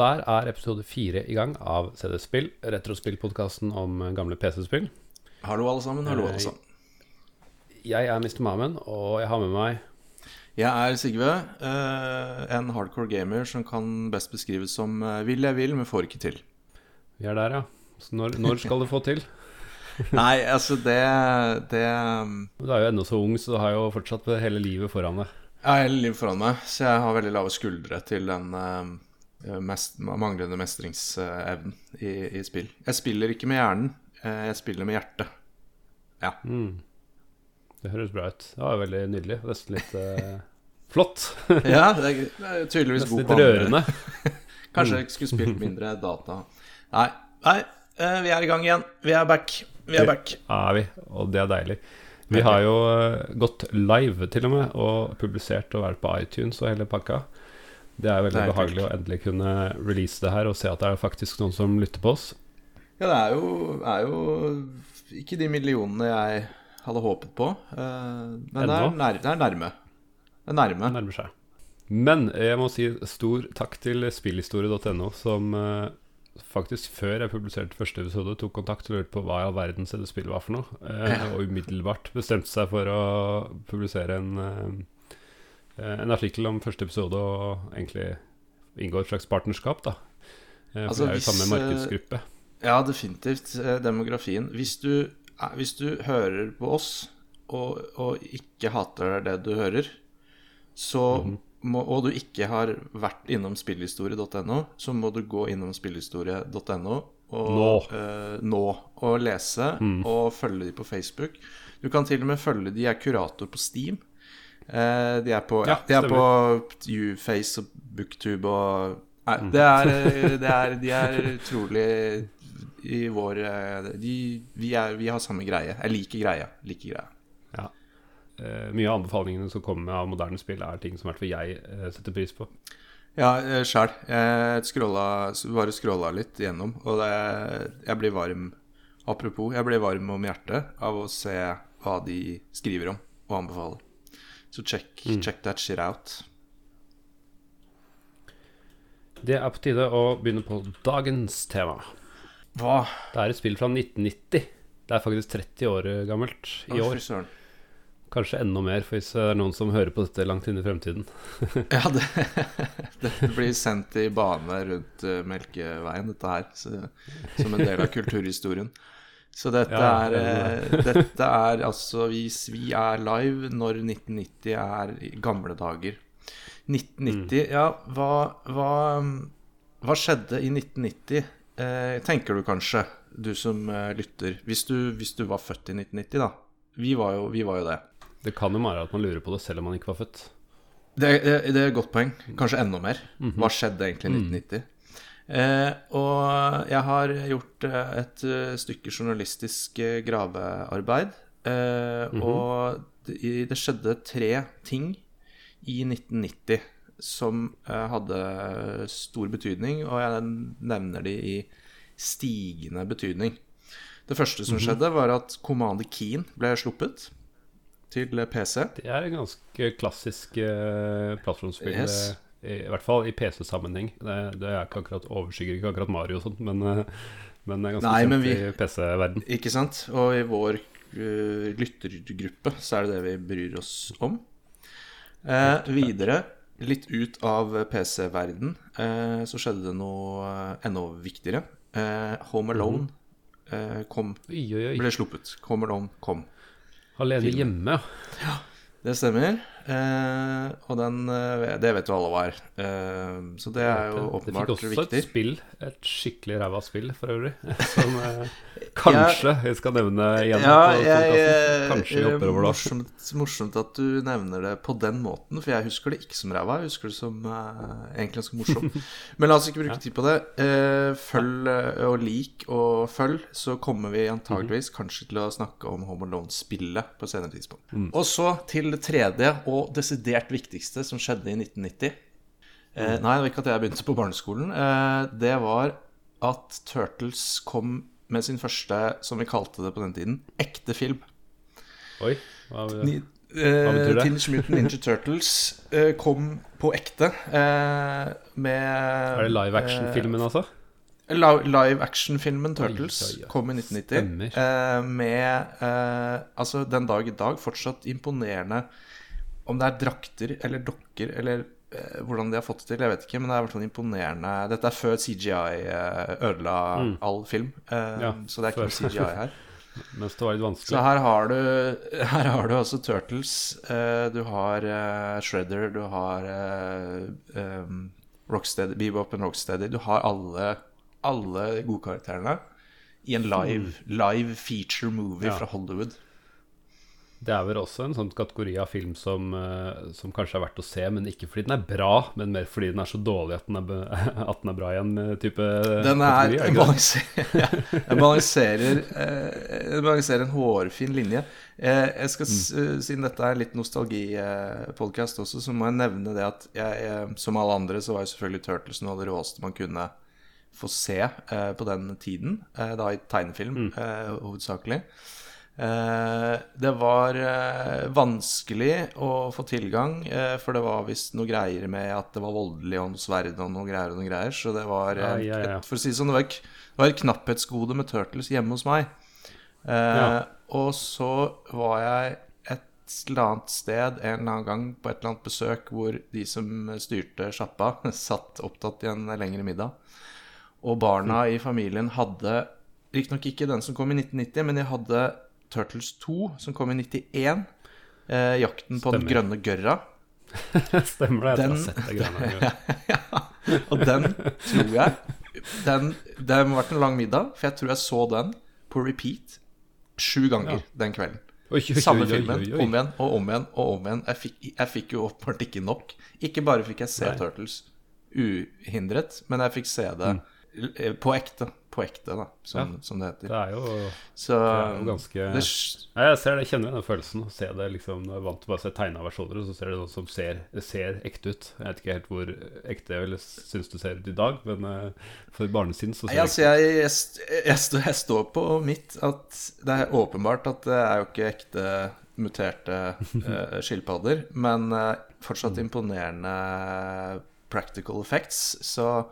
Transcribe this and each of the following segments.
der er episode fire i gang av CD-spill, retrospillpodkasten om gamle PC-spill. Hallo, alle sammen. Hallo, alle sammen. Jeg er Mr. Mamen, og jeg har med meg Jeg er Sigve, eh, en hardcore gamer som kan best beskrives som eh, vil jeg vil, men får ikke til. Vi er der, ja. Så når, når skal du få til? Nei, altså, det, det um, Du er jo ennå så ung, så du har jo fortsatt hele livet foran deg. Jeg har hele livet foran meg, så jeg har veldig lave skuldre til den mest, manglende mestringsevnen i, i, spill. Jeg spiller ikke med hjernen, eh, jeg spiller med hjertet. Ja. Mm. Det høres bra ut. Det var veldig nydelig. Nesten litt uh, flott. ja, det er, det er tydeligvis Nesten god rørende. Kanskje jeg skulle spilt mindre data. Nei, nei, vi er i gang igjen. Vi er back. Vi er back. er vi, og det er deilig. Vi har jo gått live til og med, og publisert og vært på iTunes og hele pakka. Det er veldig er behagelig å endelig kunne release det her og se at det er faktisk noen som lytter på oss. Ja, det er jo, er jo ikke de millionene jeg hadde håpet på. eh, men det er, nær, det er nærme. Det er nærme. Nærmer seg. Men jeg må si stor takk til spillhistorie.no, som eh, faktisk før jeg publiserte første episode, tok kontakt og lurte på hva i all verden det spillet var for noe. eh, Og umiddelbart bestemte seg for å publisere en, en artikkel om første episode, og egentlig inngå et slags partnerskap, da. Eh, For Altså, det er jo hvis, samme markedsgruppe. Ja, definitivt. eh, Demografien. Hvis du, eh, hvis du hører på oss og, og ikke hater det du hører, så Mhm. må, og du ikke har vært innom spillhistorie.no, så må du gå innom spillhistorie.no og, Nå. eh, nå og lese Mm. og følge de på Facebook. Du kan til og med følge de er kurator på Steam. Eh, de er på, Ja, de er på Uface og Booktube og Nei, det er, eh, det er De er utrolig i vår eh, de, vi, er, vi har samme greie. Jeg liker greia. Liker greia. Ja. Eh, mye av anbefalingene som kommer av moderne spill, er ting som i hvert fall jeg eh, setter pris på. Ja, sjæl. Jeg scrolla, bare scrolla litt gjennom, og det, jeg blir varm Apropos, jeg blir varm om hjertet av å se hva de skriver om og anbefaler. Så check, check that shit out. Det er på tide å begynne på dagens tema. Hva? Det er et spill fra 1990. Det er faktisk 30 år gammelt i år. Kanskje enda mer, for hvis det er noen som hører på dette langt inn i fremtiden. Ja, det, det blir sendt i bane rundt eh, Melkeveien, dette her, så, som en del av kulturhistorien. Så dette Ja, er, eh, dette er altså Hvis vi er live når 1990 er gamle dager 1990, ja, hva, hva, hva skjedde i 1990, eh, tenker du kanskje, du som eh, lytter. Hvis du, hvis du var født i 1990, da. Vi var jo, vi var jo det. Det kan jo være at man lurer på det selv om man ikke var født. Det, det, det er et godt poeng. Kanskje enda mer. Hva skjedde egentlig i 1990? Eh, og jeg har gjort eh, et eh, stykke journalistisk eh, gravearbeid. Eh, Og det, det skjedde tre ting i 1990 som eh, hadde stor betydning, og jeg nevner de i stigende betydning. Det første som skjedde, var at Commander Keen ble sluppet til PC. Det er en ganske klassisk eh, plattformspill. Yes. I hvert fall i PC-sammenheng. Det, det er ikke akkurat overskygger ikke akkurat Mario og sånt, men, eh, men det er ganske Nei, kjent vi- i PC-verden. Ikke sant? Og i vår uh, lyttergruppe så er det det vi bryr oss om. Eh, videre, litt ut av PC-verden, eh, så skjedde det noe eh, enda viktigere. Eh, Home Alone eh, kom, Oi, oi, oi. ble sluppet. Home Alone kom. Alene hjemme, ja. Det stemmer. Eh, og den eh, Det vet jo alle hva er. Eh, så det er jo åpenbart viktig. Det fikk også viktig. et spill, et skikkelig ræva spill for øvrig, som kanskje jeg skal nevne igjen. Ja, på jeg. Kanskje vi hopper over det. morsomt, morsomt at du nevner det på den måten, for jeg husker det ikke som ræva. Jeg husker det som egentlig ganske morsomt. Men la oss ikke bruke tid på det. Eh, følg og lik og følg, så kommer vi antageligvis kanskje til å snakke om Home Alone-spillet på et senere tidspunkt. Og så til det tredje og desidert viktigste som skjedde i 1990. Eh, nei, det var ikke at jeg begynte på barneskolen. Eh, det var at Turtles kom med sin første, som vi kalte det på den tiden, ekte film. Oi, hva, Eh, betyr det? Teenage Mutant Ninja Turtles eh, kom på ekte eh, med Er det live action-filmen, altså? Live action-filmen Turtles kom i 1990. Eh, med eh, Altså, den dag i dag fortsatt imponerende Om det er drakter eller dokker eller eh, hvordan de har fått det til, jeg vet ikke, men det er i hvert fall imponerende. Dette er før CGI eh, ødela all film, eh, Mm. Ja, så det er ikke noe. CGI her. Mens det var litt Så vanskelig. her har du, her har du altså Turtles, eh, du har eh, Shredder, du har eh, Rocksteady, Bebop og Rocksteady. Du har alle, alle gode karakterene i en live, live feature movie Ja. fra Hollywood. Det er vel også en sånn kategori av film som, eh, som kanskje er verdt å se, men ikke fordi den er bra, men mer fordi den er så dårlig at den er, at den er bra igjen, eh, type Den er, er det ikke det? balanser, ja, den balanserer, eh, balanserer en hårfin linje. Eh, jeg skal, Mm. eh, Siden dette er litt nostalgipodkast også, så må jeg nevne det at jeg, jeg, som alle andre, så var jo selvfølgelig Turtles noe av det råeste man kunne få se eh, på den tiden. Eh, da i tegnefilm, Mm. eh, hovedsakelig. Eh, det var eh, vanskelig å få tilgang, eh, for det var visst noe greier med at det var voldelig og noe sverd og noe greier og noe greier. Så det var, Ja, ja, ja. Et, for å si det sånn, det var, et- det var et knapphetsgode med Turtles hjemme hos meg. Eh. Og så var jeg et eller annet sted en eller annen gang på et eller annet besøk hvor de som styrte sjappa, satt opptatt i en lengre middag. Og barna i familien hadde Riktignok ikke den som kom i 1990, men de hadde Turtles 2, som kom i 91. Eh, 'Jakten på den grønne gørra'. Stemmer det? Den- det greiene. ja. Og den tror jeg den, Det må ha vært en lang middag, for jeg tror jeg så den på repeat sju ganger Ja. den kvelden. Oi, oi, Samme oi, filmen, om igjen og om igjen og om igjen. Jeg fikk, jeg fikk jo åpenbart ikke nok. Ikke bare fikk jeg se Nei. Turtles uhindret, men jeg fikk se det mm. på ekte. På ekte, da, som, Ja. som det heter. Det er jo, Så det er jo ganske det, Nei, Jeg ser det, jeg kjenner den følelsen. Å se det liksom Når jeg er vant til bare å se tegna versjoner, så ser det noe som ser, ser ekte ut. Jeg vet ikke helt hvor ekte jeg syns det ser ut i dag, men eh, for barnesinn så ser Nei, altså, jeg, jeg, jeg, jeg står på mitt at det er åpenbart at det er jo ikke ekte muterte uh, skilpadder, men uh, fortsatt imponerende practical effects. Så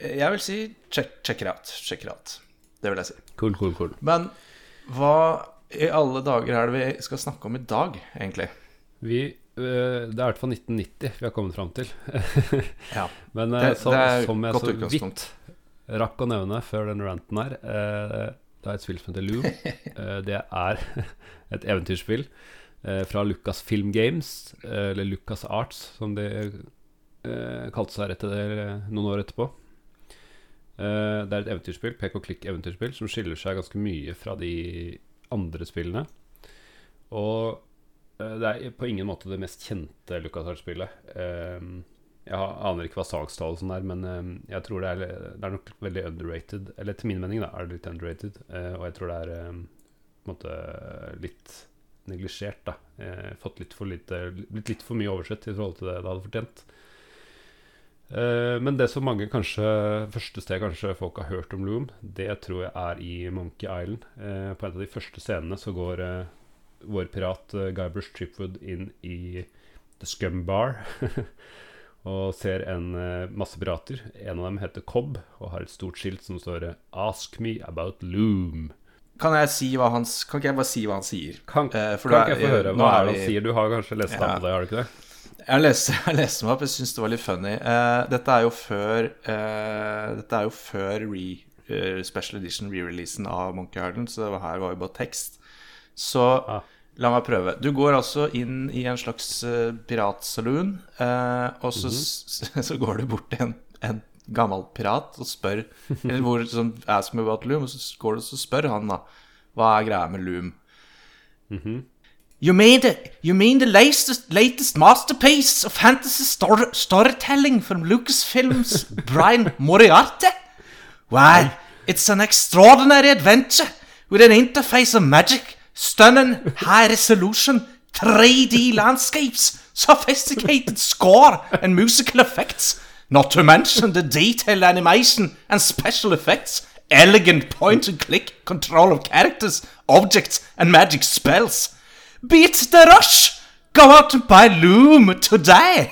jeg vil si check, check it out. Check it out. Det vil jeg si. Cool, cool, cool. Men hva i alle dager er det vi skal snakke om i dag, egentlig? Vi eh, Det er i hvert fall 1990 vi har kommet fram til. Ja. Men eh, Det- som, det er som jeg så vidt rakk å nevne før den ranten her eh, Det er et spill som heter Loom. Det er et eventyrspill fra Lucas Film Games, eller Lucas Arts, som de kalte seg etter det eh, noen år etterpå. Eh, det er et eventyrspill, pek og klikk-eventyrspill, som skiller seg ganske mye fra de andre spillene. Og eh, det er på ingen måte det mest kjente LucasArts-spillet. Eh, jeg aner ikke hva salgstallelsen er, men eh, jeg tror det er, det er nok veldig underrated. Eller til min mening da, er det litt underrated. eh, og jeg tror det er eh, på en måte litt neglisjert. da Fått litt for lite Blitt litt for mye oversett i forhold til det det hadde fortjent. Eh, men det som mange kanskje første sted kanskje folk har hørt om Loom, det tror jeg er i Monkey Island. Eh, på en av de første scenene så går eh, vår pirat Guybrush Tripwood inn i The Scum Bar og ser en masse pirater. En av dem heter Cobb og har et stort skilt som står 'Ask me about Loom'. Kan jeg si hva han Kan ikke jeg bare si hva han sier? Kan, kan da- ikke jeg få høre hva er er det han sier? Du har kanskje lest Ja. det, har du ikke det? Jeg leste, jeg leste meg opp, jeg syns det var litt funny. Uh, dette er jo før uh, Dette er jo før re, uh, special edition re-releasen av Monkey Island, så det her var jo bare tekst. Så Ah. la meg prøve. Du går altså inn i en slags piratsaloon, og så, s- så går du bort til en, en gammel pirat og spør Eller hvor sånn Ask me about Loom, og så går du og spør han, da. Hva er greia med Loom? You mean the you mean the latest latest masterpiece of fantasy story, storytelling from Lucasfilm's Brian Moriarty? Why, it's an extraordinary adventure with an interface of magic, stunning high resolution 3D landscapes, sophisticated score and musical effects, not to mention the detailed animation and special effects, elegant point and click control of characters, objects, and magic spells. Beat the rush! Go out by Loom today!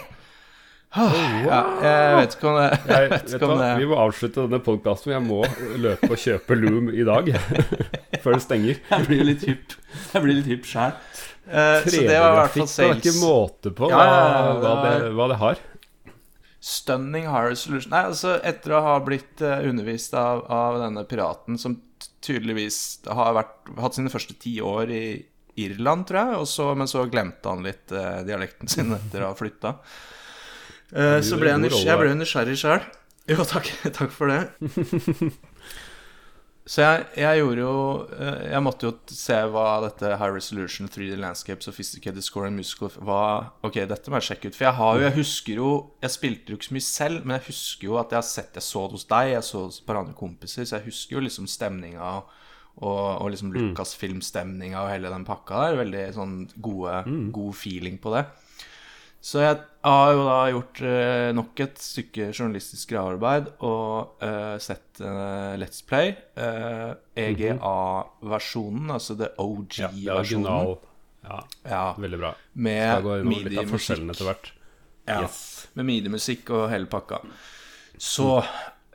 Ja, jeg vet ikke om det, Jeg, vet vet ikke om det vi må avslutte denne podkasten. Jeg må løpe og kjøpe Loom i dag. Før det stenger. Jeg blir litt hypp. Jeg blir litt hypp sjæl. så det var i hvert fall Det er ikke sales. måte på Ja, hva, hva, det hva det har. Stunning high resolution Nei, altså etter å ha blitt eh, undervist av, av denne piraten som tydeligvis har vært, hatt sine første ti år i Irland, tror jeg, og så, men så glemte han litt eh, dialekten sin etter å ha flytta. Eh, så ble jeg, jeg ble nysgjerrig sjøl. Jo, takk, takk for det. Så jeg, jeg gjorde jo eh, Jeg måtte jo se hva dette High Resolution 3D Landscape Sophisticated Score and Musical hva, Ok, dette må jeg sjekke ut. For jeg har jo, jeg husker jo Jeg spilte jo ikke så mye selv, men jeg husker jo at jeg har sett Jeg så det hos deg, jeg så det hos et par andre kompiser, så jeg husker jo liksom stemninga og, og liksom Lucasfilm-stemninga og hele den pakka der. Veldig sånn gode, god feeling på det. Så jeg har jo da gjort eh, nok et stykke journalistisk gravearbeid og eh, sett eh, Let's Play. Eh, EGA-versjonen, altså det Ja, det er OG-versjonen. Ja, Ja, Ja, veldig bra. Skal med gå gjennom litt av forskjellene etter midi-musikk. hvert. Ja, Yes. med midi-musikk og hele pakka. Så eh,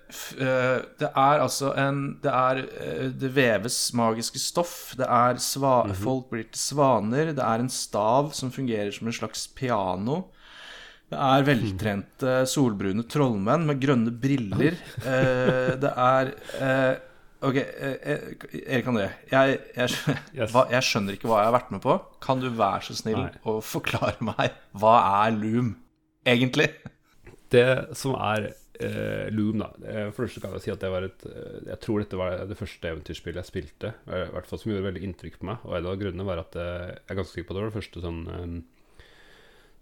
det er altså en Det er eh, Det veves magiske stoff. Det er sva, Folk blir til svaner. Det er en stav som fungerer som en slags piano. Det er veltrente, solbrune trollmenn med grønne briller. Eh, det er eh, Ok, eh, eh, Erik André. Jeg, jeg, Yes. hva, jeg skjønner ikke hva jeg har vært med på. Kan du være så snill Nei. å forklare meg hva er Loom, egentlig? Det som er eh, Loom, da eh, For det første kan jeg si at det var et eh, Jeg tror dette var det første eventyrspillet jeg spilte. I hvert fall som gjorde veldig inntrykk på meg. Og en av grunnene var at jeg er ganske sikker på at det var det første sånn um,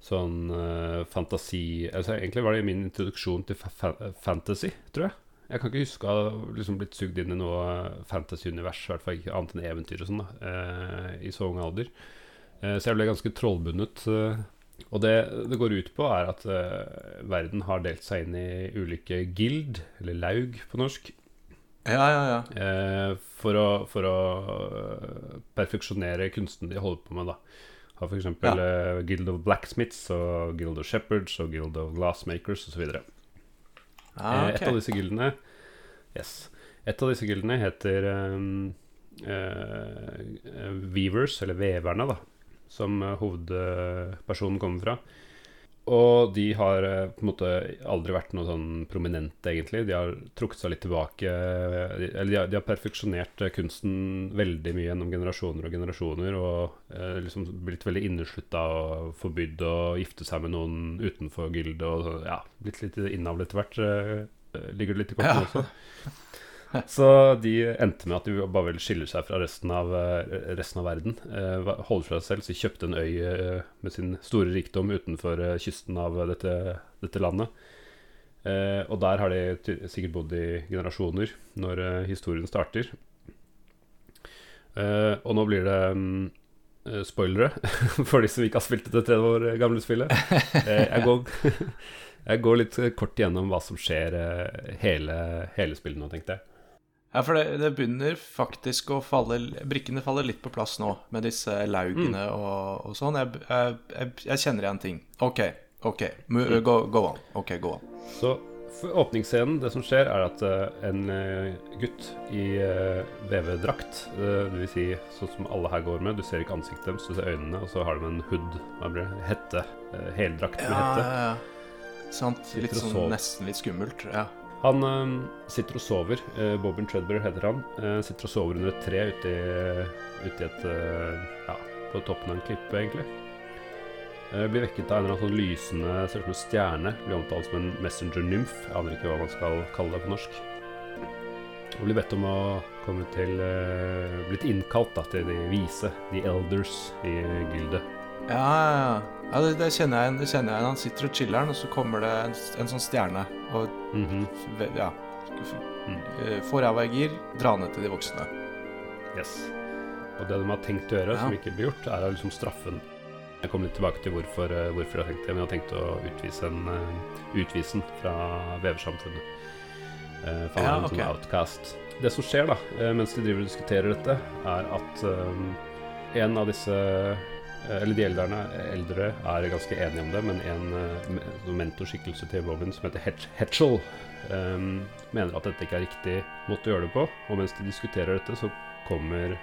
Sånn uh, fantasi altså, Egentlig var det min introduksjon til fa fa fantasy, tror jeg. Jeg kan ikke huske å ha liksom blitt sugd inn i noe fantasy-univers, i hvert fall ikke annet enn eventyr og sånn, da, uh, i så ung alder. Så jeg ble ganske trollbundet. eh, og det det går ut på, er at uh, verden har delt seg inn i ulike guild, eller laug på norsk, Ja, ja, ja. eh, for å, for å eh, perfeksjonere kunsten de holder på med. da Har f.eks. Ja. Uh, Guild of Blacksmiths og Guild of Shepherds og Guild of Glassmakers osv. Ah, Eh, Et av disse gildene Yes. Et av disse gildene heter um, Weavers, eller Veverne, da. Som eh, hovedpersonen kommer fra. Og de har eh, på en måte aldri vært noe sånn prominente, egentlig. De har trukket seg litt tilbake. eh, Eller de har, de har perfeksjonert kunsten veldig mye gjennom generasjoner og generasjoner. Og eh, liksom blitt veldig inneslutta og forbydd å gifte seg med noen utenfor gildet. Og ja, blitt litt innavlet etter hvert. eh, ligger det litt i kortene Ja. også. Så de endte med at de bare ville skille seg fra resten av, eh, resten av verden. Eh, holde fra seg selv, så de kjøpte en øy eh, med sin store rikdom utenfor kysten av dette, dette landet. Og der har de sikkert bodd i generasjoner når historien starter. Og nå blir det mm, spoilere for de som ikke har spilt dette 30 år gamle spillet. Jeg, går, jeg går litt kort igjennom hva som skjer hele, hele spillet nå, tenkte jeg. Ja, for det, det begynner faktisk å falle Brikkene faller litt på plass nå, med disse laugene og, og sånn. Jeg, jeg, jeg, kjenner igjen ting. OK, OK. Go, go on. OK, go on. Så for åpningsscenen, det som skjer, er at eh, en eh, gutt i uh, vevedrakt, dvs. Si, sånn som alle her går med, du ser ikke ansiktet deres, du ser øynene, og så har de en hood, hva blir det, hette, eh, heldrakt med Ja, hette. ja, ja. Sant. Litt sånn nesten litt skummelt. Ja. Han eh, sitter og sover. Uh, Bobin Treadbury heter han. eh, sitter og sover under et tre ute i, ute i et eh, Ja, på toppen av en klippe, egentlig. Blir vekket av en eller annen sånn lysende Ser ut som en stjerne. Blir omtalt som en messenger nymf. Jeg aner ikke hva man skal kalle det på norsk. Og blir bedt om å komme til Blitt innkalt da, til de vise, the elders, i gildet. Ja, ja, ja. Ja det, det, kjenner jeg. Det kjenner jeg igjen. Han sitter og chiller'n, og så kommer det en, en sånn stjerne. Og mm -hmm. ja Mm. Eh, Får ræva i gir, dra ned til de voksne. Yes. Og det de har tenkt å gjøre, Ja. som ikke blir gjort, er å liksom straffe den. Jeg kommer litt tilbake til hvorfor, eh, hvorfor jeg har tenkt det, men jeg har tenkt å utvise, en, utvisen utvise den fra veversamfunnet. Eh, for han Ja, er en okay. sånn outcast. Det som skjer da, eh, mens de driver og diskuterer dette, er at eh, en av disse eh, eller de eldre, eldre er ganske enige om det, men en eh, me- mentorskikkelse til Bobbin som heter Hetchell, Hetchel, eh, mener at dette ikke er riktig måte å gjøre det på. Og mens de diskuterer dette, så kommer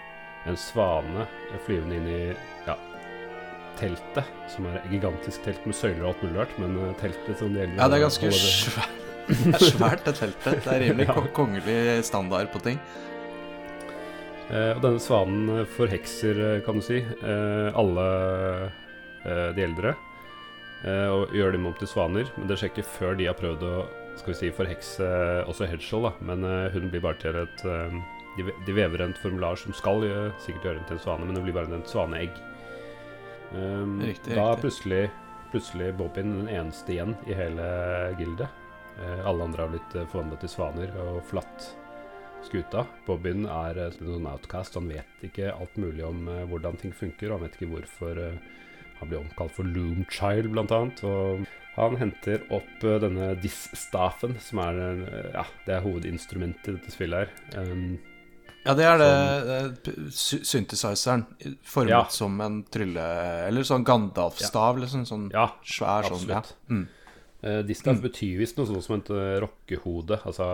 en svane flyvende inn i ja, teltet, som er et gigantisk telt med søyler og alt mulig rart, men eh, teltet som de eldre Ja, det er ganske svært. Det er svært, det teltet. Det er rimelig Ja. kongelig standard på ting. Eh, og denne svanen eh, forhekser, eh, kan du si, alle de eldre. Og gjør dem om til svaner. Men det skjer ikke før de har prøvd å skal vi si, forhekse også Hedgehog. Da. Men hun blir bare til et de, vever en formular som skal sikkert gjøre henne til en svane, men det blir bare en svaneegg. Um, Riktig, da er plutselig, plutselig Bobbin den eneste igjen i hele gildet. Alle andre har blitt forvandla til svaner og forlatt skuta. Bobbyen er eh, en sånn outcast. Han vet ikke alt mulig om eh, hvordan ting funker. Og han vet ikke hvorfor eh, han blir omkalt for Loom Child, blant annet. Og han henter opp denne diss-staffen, som er ja, det er hovedinstrumentet i dette spillet her. Um, Ja, det er det eh, synthesizeren. Formet Ja. som en trylle... Eller sånn Gandalf-stav, liksom. Sånn ja, svær sånn. Ja. absolutt. Mm. Uh, Distaff betyr visst noe sånt som et rockehode. Altså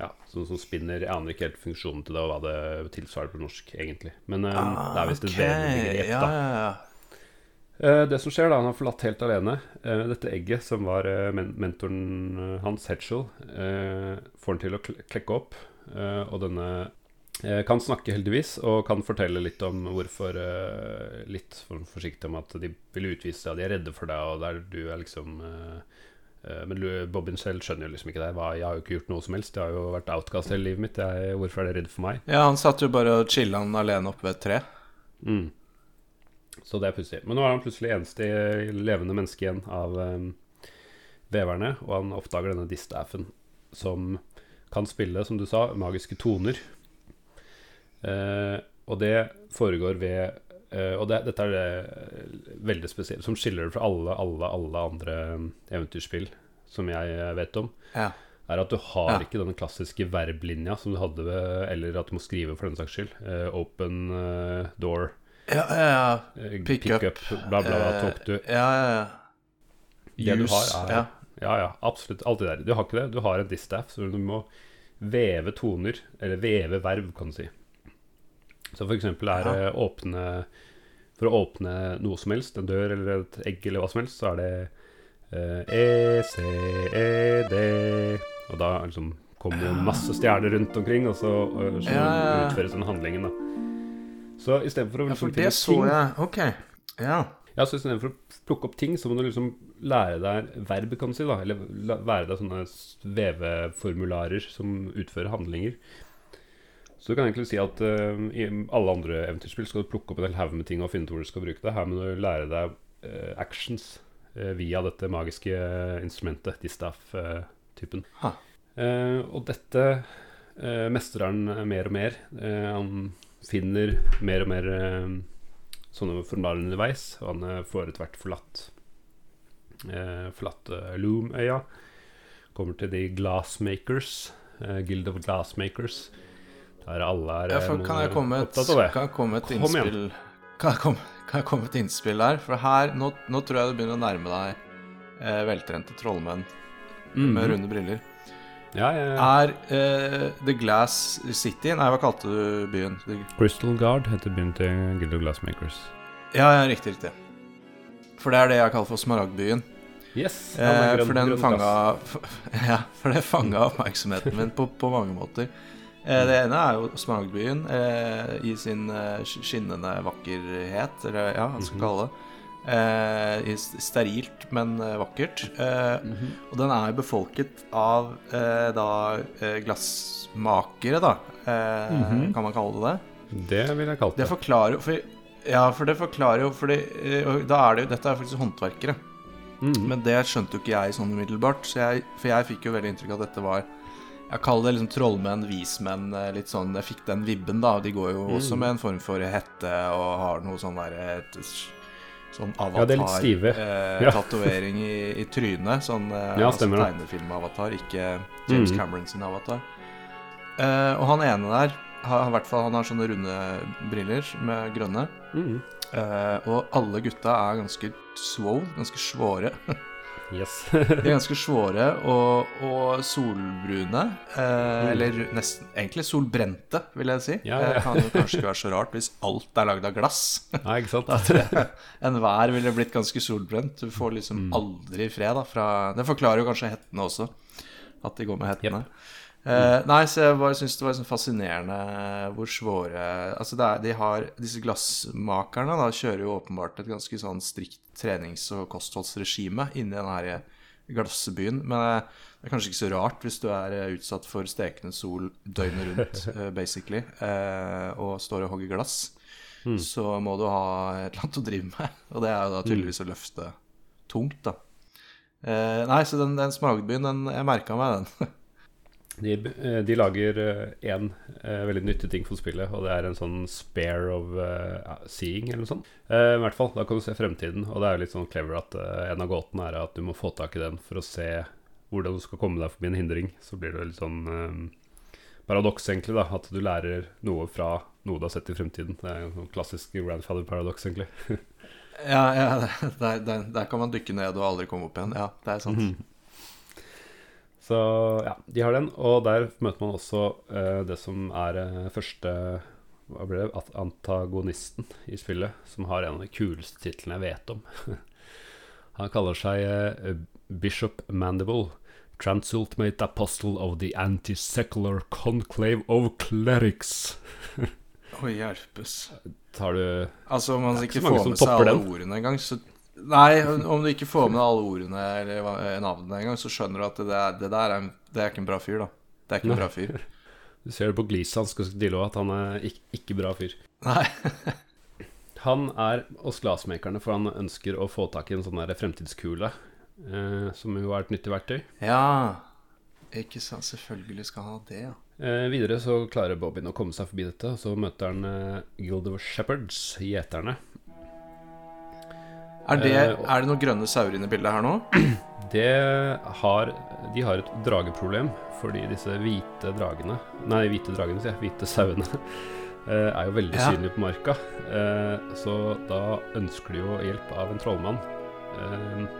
ja, sånn som spinner Jeg aner ikke helt funksjonen til det, og hva det tilsvarer på norsk, egentlig. Men uh, det er visst et Ah, ok. da. Ja, ja, ja. Eh, det som skjer da, han har forlatt helt alene. Eh, dette egget, som var men mentoren hans, eh, får han til å klekke opp. og denne kan snakke, heldigvis, og kan fortelle litt om hvorfor Litt forsiktig om at de vil utvise deg, de er redde for deg, og der du er liksom men Bobbin selv skjønner jo liksom ikke det. Jeg har jo ikke gjort noe som helst. Jeg har jo vært outcast hele livet mitt. Jeg, hvorfor er det redd for meg? ja, han satt jo bare og chilla alene oppe ved et tre. Mm. Så det er pussig. Men nå er han plutselig eneste levende menneske igjen av um, veverne, og han oppdager denne distaffen som kan spille, som du sa, magiske toner. Uh, og det foregår ved eh, Og det, dette er det veldig spesielt, som skiller det fra alle, alle, alle andre um, eventyrspill som jeg eh, vet om Ja. er at du har Ja. ikke denne klassiske verblinja som du hadde ved Eller at du må skrive, for den saks skyld. Eh, open eh, door, Ja, ja, ja. eh, Pick pick, up, up, bla, bla, bla. Eh, Talk to Ja, ja, ja. Det du har, er ja. Ja, ja, absolutt. Alt det der. Du har ikke det. Du har en distaff, så du må veve toner, eller veve verb, kan du si. Så eksempel er Ja. åpne For å åpne noe som helst, en dør eller et egg eller hva som helst, så er det uh, E, C, E, D Og da liksom kommer det masse stjerner rundt omkring, og så, og så Ja, utføres den handlingen, da. Så istedenfor å ja, for liksom det så jeg. Ok. Ja. ja, så istedenfor å plukke opp ting, så må du liksom lære deg verb, kan du si, da. Eller lære deg sånne veveformularer som utfører handlinger. Så du kan egentlig si at uh, i alle andre eventyrspill skal du plukke opp en hel haug med ting og finne ut hvor du skal bruke det. Her må du lære deg uh, actions uh, via dette magiske instrumentet, distaff-typen. Og dette mestrer han mer og mer. Han finner mer og mer sånne formaler underveis, og han får etter hvert forlatt Forlatt Loom-øya. Kommer til de Glassmakers, Guild of Glassmakers. Der alle er ja for kan jeg komme et, opptatt av det. kan jeg komme et Kom innspill kan jeg, komme, kan jeg komme et innspill der? For her, nå, nå tror jeg du begynner å nærme deg eh, veltrente trollmenn Mhm. med runde briller. Ja, ja, ja. Er eh, The Glass City Nei, hva kalte du byen? Crystal Guard heter byen til Guild of Glassmakers. ja, ja, riktig, riktig. For det er det jeg kaller for Smaragdbyen. Yes! Eh, for den fanga Ja, for det fanga oppmerksomheten min på, på mange måter. Eh, det ene er jo Smaragdbyen eh, i sin eh, skinnende vakkerhet, eller ja, hva skal Mhm. vi kalle det. Eh, sterilt, men vakkert. Eh, Mhm. Og den er befolket av eh, da glassmakere, da. Eh, -hmm. Kan man kalle det det? Det vil jeg kalle Det det. forklarer for, Ja, for det forklarer jo fordi Da er det jo Dette er faktisk håndverkere. Mhm. Men det skjønte jo ikke jeg sånn umiddelbart. Så jeg, for jeg fikk jo veldig inntrykk av at dette var Jeg kaller det liksom trollmenn, vismenn, eh, litt sånn Jeg fikk den vibben, da. De går jo også Mm. med en form for hette og har noe sånn derre et Sånn avatar Ja. Eh. I, i trynet. Sånn eh, Ja, altså tegnefilm-avatar, ikke James Mm. Cameron sin avatar. Eh, og han ene der har, i hvert fall, han har sånne runde briller med grønne. Mm. Eh, og alle gutta er ganske swole, ganske svåre. Yes. De er ganske svåre og, og solbrune. Eh, Eller nesten egentlig solbrente, vil jeg si. Ja, ja. Det kan jo kanskje ikke være så rart hvis alt er lagd av glass. Nei, ikke sant? Da enhver ville blitt ganske solbrent. Du får liksom Mm. aldri fred da fra Det forklarer jo kanskje hettene også, at de går med hettene. Eh, nei, så jeg bare syns det var sånn fascinerende hvor svåre Altså, er, de har Disse glassmakerne da kjører jo åpenbart et ganske sånn strikt trenings- og kostholdsregime inni den her glassbyen. Men eh, det er kanskje ikke så rart hvis du er eh, utsatt for stekende sol døgnet rundt, eh, basically, uh, og står og hogger glass. Så må du ha et eller annet å drive med, og det er jo da tydeligvis å løfte tungt, da. Uh, nei, så den, den smaragdbyen, den, jeg merka meg den. De, eh, de lager én veldig nyttig ting for spillet, og det er en sånn spare of uh, seeing, eller noe sånt. Uh, I hvert fall, Da kan du se fremtiden, og det er jo litt sånn clever at uh, en av gåtene er at du må få tak i den for å se hvordan du skal komme deg forbi en hindring. Så blir det litt sånn eh, paradoks, egentlig, da. At du lærer noe fra noe du har sett i fremtiden. Det er en sånn klassisk grandfather-paradoks, egentlig. ja, ja der, der, der kan man dykke ned og aldri komme opp igjen. Ja, det er sant. Så ja, de har den. Og der møter man også eh, det som er eh, første Hva blir det? Antagonisten i spillet, som har en av de kuleste titlene jeg vet om. Han kaller seg eh, Bishop Mandible. Transultimate Apostle of the Anti-Secular Conclave of Clerics. Å hjelpes. Tar du Altså, om man ikke ikke får med seg alle den. ordene engang, så Nei, om du ikke får med alle ordene eller hva- navnene engang, så skjønner du at det, der, det der er, en- det er ikke en bra fyr, da. Det er ikke en bra fyr. Du ser det på gliset hans også, at han er ikke, ikke bra fyr. Nei. Han er hos glassmakerne, for han ønsker å få tak i en sånn der fremtidskule. Eh, som jo er et nyttig verktøy. Ja. Ikke sant. Selvfølgelig skal han ha det, ja. Eh, videre så klarer Bobbin å komme seg forbi dette. og Så møter han eh, Guild of Shepherds, gjeterne. Er det, Eh, er det noen grønne sauer inne i bildet her nå? Det har, de har et drageproblem, fordi disse hvite dragene Nei, hvite dragene, sier jeg. Hvite sauene. eh, Er jo veldig Ja. synlige på marka. Eh, Så da ønsker de jo hjelp av en trollmann.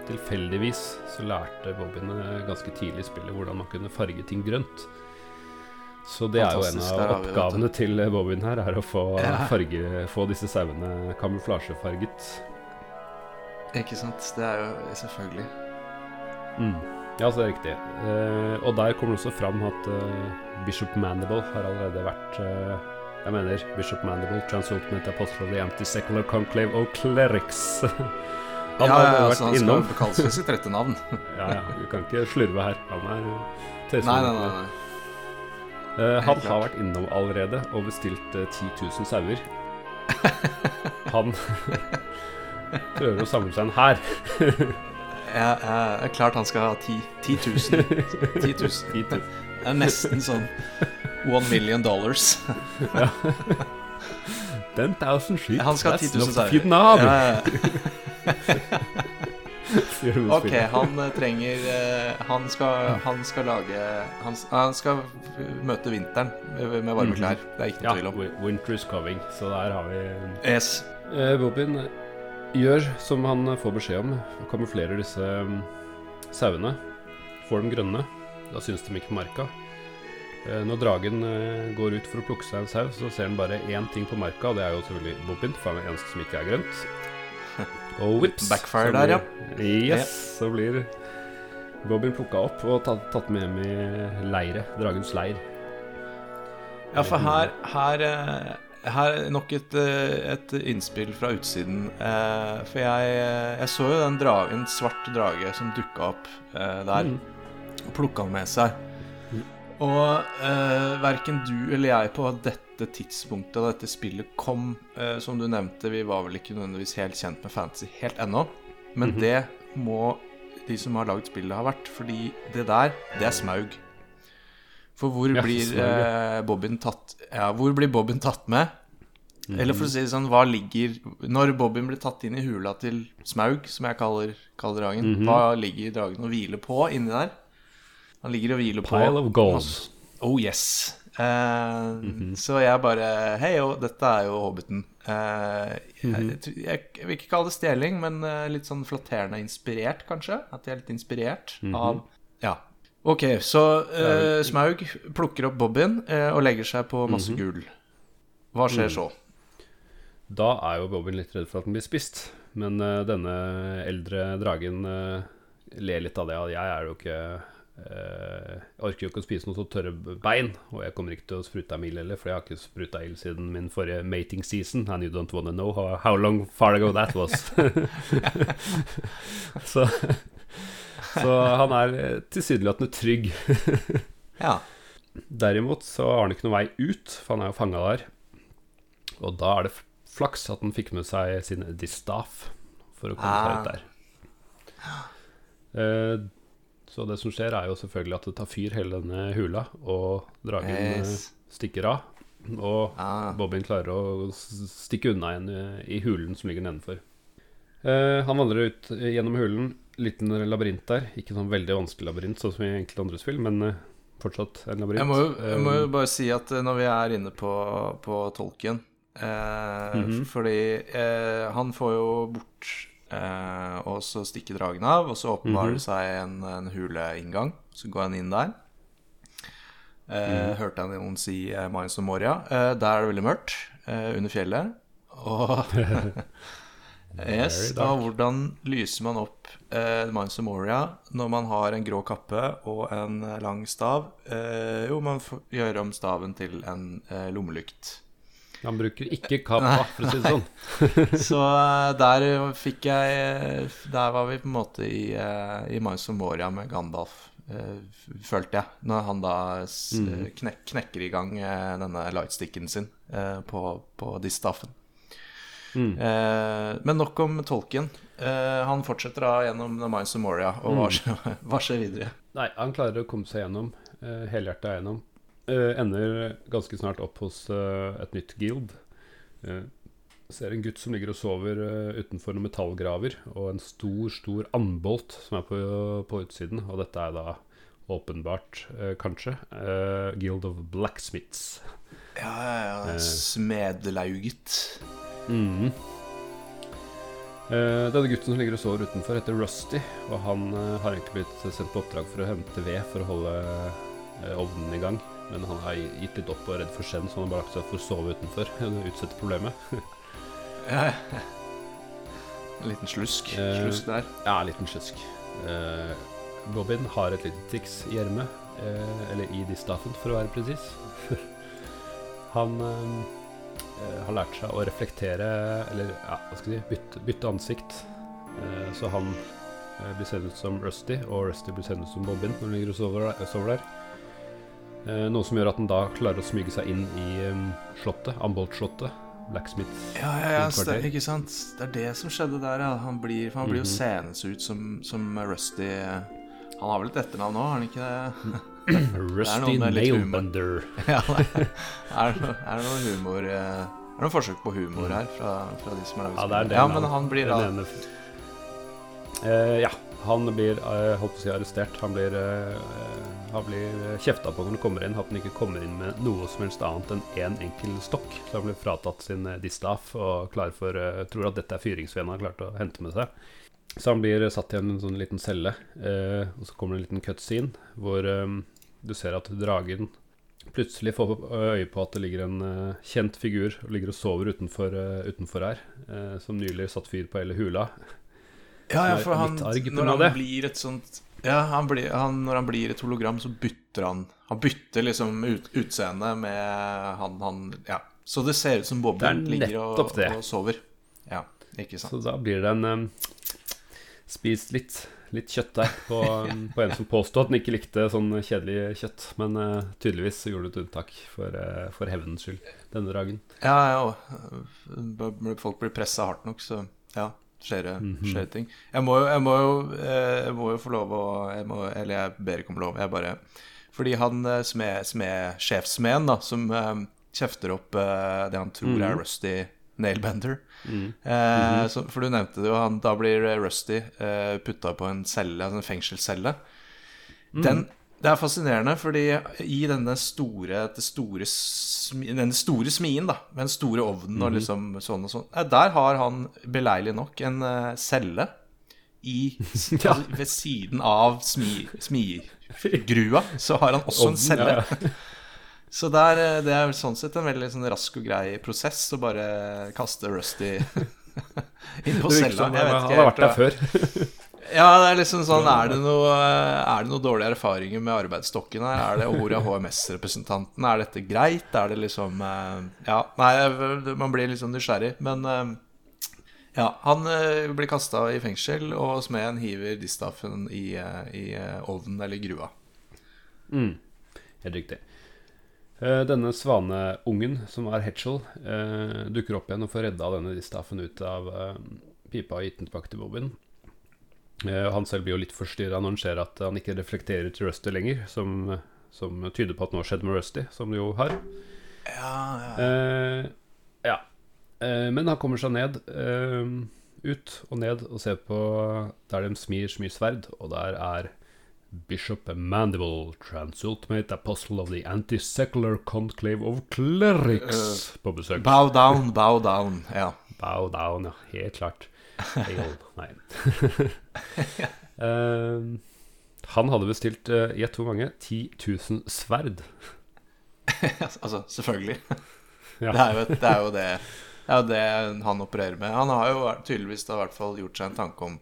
Tilfeldigvis så lærte Bobbin eh, ganske tidlig i spillet hvordan man kunne farge ting grønt. Så det er jo en av oppgavene til Bobbyen her, er å få, farge, få disse sauene kamuflasjefarget. Ikke sant. Det er jo selvfølgelig Mm. Ja, så det er riktig. Eh, og der kommer det også fram at eh, Bishop Mandible har allerede vært eh, Jeg mener Bishop Mandible, Transultimate Apostle of the Anti-Secular Conclave of Clerics. Han ja, ja, ja, vært han innom. skal kalles ved sitt rette navn. Ja, ja, du kan ikke slurve her. Han er nei, nei, nei, nei. Eh, han har vært innom allerede og bestilt eh, 10 000 sauer. Han prøver å samle seg en hær. Ja, ja, det er klart han skal ha 10 10 000. 10 000. Det er nesten sånn one million dollars. 10,000 sheep. Han skal ha 10 000 That's not sauer. Vietnam! Ja, ja. sier du i Ok, han eh, trenger eh, Han skal, han skal lage han, han skal møte vinteren med, varme klær. Det er ikke Ja, noe tvil om. wi- winter is coming, så der har vi Yes. eh, Bobin gjør som han får beskjed om. Kamuflerer disse mm, sauene. Får dem grønne. Da syns de ikke på marka. Eh, når dragen eh, går ut for å plukke seg en sau, så ser han bare én ting på marka, og det er jo selvfølgelig Bobin, for han er den eneste som ikke er grønt. Og whips, Backfire så der, ja. blir- Yes, så blir Bobin plukka opp og tatt, tatt med hjem i leire. Dragens leir. Ja, for her, her, eh, her er nok et, eh, et innspill fra utsiden. Eh, For jeg, jeg så jo den dragen, en svart drage som dukka opp eh, der, Mm. og plukka den med seg. Og eh, verken du eller jeg på dette tidspunktet da dette spillet kom, eh, som du nevnte, vi var vel ikke nødvendigvis helt kjent med fantasy helt ennå, men Mhm. det må de som har lagd spillet, ha vært, fordi det der, det er smaug. For hvor Ja, blir eh, Bobbin tatt Ja, hvor blir Bobbin tatt med? Eller for å si det sånn, hva ligger Når Bobbin blir tatt inn i hula til Smaug, som jeg kaller, kaller dragen, Mhm. hva ligger dragen og hviler på inni der? Han ligger og hviler på Pile of gold. masse- Oh yes. Eh, Så jeg bare Hei, jo, dette er jo Hobbiten. Eh, jeg, jeg, jeg vil ikke kalle det stjeling, men eh, litt sånn flatterende inspirert, kanskje. At jeg er litt inspirert av Ja. Ok, så uh, Smaug plukker opp Bobbyen uh, og legger seg på masse gull. Hva skjer så? Da er jo Bobbin litt redd for at den blir spist. Men uh, denne eldre dragen ler litt av det. at Jeg er jo ikke Jeg orker jo ikke å spise noe så tørre bein. Og jeg kommer ikke til å sprute av ild heller, for jeg har ikke spruta ild siden min forrige mating season. And you don't wanna know how, how long far ago that was. så, så han er eh, tilsynelatende trygg. Ja. Derimot så har han ikke noen vei ut, for han er jo fanga der. Og da er det flaks at han fikk med seg sin distaff for å komme seg Ah. ut der. Eh, så det som skjer, er jo selvfølgelig at det tar fyr hele denne hula, og dragen eh, Yes. stikker av. Og Ah. Bobbin klarer å stikke unna igjen i- i hulen som ligger nedenfor. Eh, han vandrer ut gjennom hulen. Liten labyrint der. Ikke sånn veldig vanskelig labyrint, sånn som i enkelte andre spill, men eh, fortsatt en labyrint. Jeg må, jo, jeg må jo Eh, bare si at eh, når vi er inne på, på tolken eh, Mhm. Fordi eh, han får jo bort eh, Og så stikker dragen av, og så åpenbarer det seg en, en huleinngang. Så går han inn der. Mm. Eh, Hørte jeg noen si eh, Mines of Moria. Eh, der er det veldig mørkt eh, under fjellet. Og Yes, og hvordan lyser man opp eh, Minds of Moria når man har en grå kappe og en eh, lang stav? Eh, jo, man får gjøre om staven til en eh, lommelykt. Han bruker ikke kappa, for å si det sånn. Så eh, der fikk jeg Der var vi på en måte i, i Minds of Moria med Gandalf, eh, følte jeg. Når han da s knek knekker i gang eh, denne lightsticken sin eh, på, på distaffen. Eh, men nok om tolken. Eh, han fortsetter da gjennom The Minds of Moria, og hva, skjer, hva skjer videre? Nei, han klarer å komme seg gjennom. Uh, Helhjerta gjennom. Eh, ender ganske snart opp hos eh, et nytt guild. Eh, ser en gutt som ligger og sover eh, utenfor noen metallgraver, og en stor, stor andbolt som er på, på utsiden. Og dette er da åpenbart, eh, kanskje, eh, Guild of Blacksmiths. Ja, ja, ja. Smedlauget. Mhm. Uh, denne gutten som ligger og sover utenfor, heter Rusty. Og han uh, har egentlig blitt sendt på oppdrag for å hente ved for å holde uh, ovnen i gang. Men han har gitt litt opp og er redd for skjenn, så han har bare lagt seg for å sove utenfor. Utsette problemet. En liten slusk. Slusk der. Ja, en liten slusk. Robin har et lite triks i ermet, eller i distaffen for å være presis. han har lært seg å reflektere, eller ja, hva skal jeg si, bytte, bytte ansikt. Eh, så han eh, blir sendt ut som Rusty, og Rusty blir sendt ut som Bobbin når han ligger og sover, der-. Eh, noe som gjør at han da klarer å smyge seg inn i eh, slottet, Ambolt-slottet. Blacksmith. Ja, ja, ja, stemmer, ikke sant? Det er det som skjedde der, ja. Han blir, for han blir jo Mhm. seende ut som, som Rusty Han har vel et etternavn nå, har han ikke det? Rusty. Nailbender. ja, det- er, er det noe humor eh, Er det noe forsøk på humor her fra, fra de som har laget Ja, det er det. Ja, men han blir da uh, ja, han blir eh, holdt på å si arrestert. Han blir, uh, han blir kjefta på når han kommer inn. At han ikke kommer inn med noe som helst annet enn én en enkel stokk. Så han blir fratatt sin uh, distaff og klar for, tror at dette er fyringsveden han har klart å hente med seg. Så han blir satt i en sånn liten celle, eh, og så kommer det en liten cutscene hvor eh, du ser at dragen plutselig får øye på at det ligger en eh, kjent figur og ligger og sover utenfor, eh, utenfor her, eh, som nylig satt fyr på hele hula. Ja, ja, for han, når han det. blir et sånt Ja, han blir, han, når han blir et hologram, så bytter han Han bytter liksom ut, utseende med han, han Ja. Så det ser ut som Bobben er ligger og, og sover. Ja, ikke sant. Så da blir det en um, Spist litt, litt kjøtt der på, på en som påstod at den ikke likte sånn kjedelig kjøtt. Men uh, tydeligvis gjorde du et unntak for, uh, for hevnens skyld, denne dagen. Ja, ja. og Folk blir pressa hardt nok, så ja. Skjer det mm -hmm. ting. Jeg må, jo- jeg, må jo, eh, jeg må jo få lov å jeg må, Eller jeg ber ikke om lov. Jeg bare Fordi han eh, smed, smed, sjefsmeden, da, som eh, kjefter opp eh, det han tror er Mhm. Rusty Nailbender Mm. eh, så, For du nevnte det jo, han, da blir eh, Rusty eh, putta på en celle, altså en fengselscelle. Mm. Den, Det er fascinerende, fordi i denne store, det store, denne store smien, da, med den store ovnen og liksom sånn og sånn, eh, der har han beleilig nok en uh, celle i, Ja. altså, ved siden av smi, smigrua. Så har han også en celle. ja, ja. Så der, eh, det er sånn sett en veldig sånn rask og grei prosess å bare kaste Rusty inn på cella. vet han har vært der før. ja, det er liksom sånn Er det noe, er noe dårlige erfaringer med arbeidsstokken her? Er det, ordet hvor er HMS-representanten? Er dette greit? Er det liksom eh, Ja, nei, man blir liksom nysgjerrig. Men eh, ja, han eh, blir kasta i fengsel, og smeden hiver distaffen i, eh, i eh, ovnen eller grua. Mm. Helt riktig. Eh, Denne svaneungen, som er Hetchel, eh, dukker opp igjen og får redda denne distaffen ut av eh, pipa og gitt den tilbake til Bobin. Eh, han selv blir jo litt forstyrra når han ser at han ikke reflekterer til Rusty lenger, som, som tyder på at noe har skjedd med Rusty, som det jo har. Ja, ja. Eh, ja. Eh, men han kommer seg ned, eh, ut og ned, og ser på der de smir smir sverd, og der er Bishop Mandible, transultimate apostle of the anti-secular conclave of clerics, på besøk. Bow down, bow down. Ja. Bow down, ja. Helt klart. Hail. Nei. uh, han hadde bestilt uh, gjett hvor mange? 10 000 sverd. altså, selvfølgelig. Ja. Det, er jo, det er jo det Det er jo det han opererer med. Han har jo tydeligvis da i hvert fall gjort seg en tanke om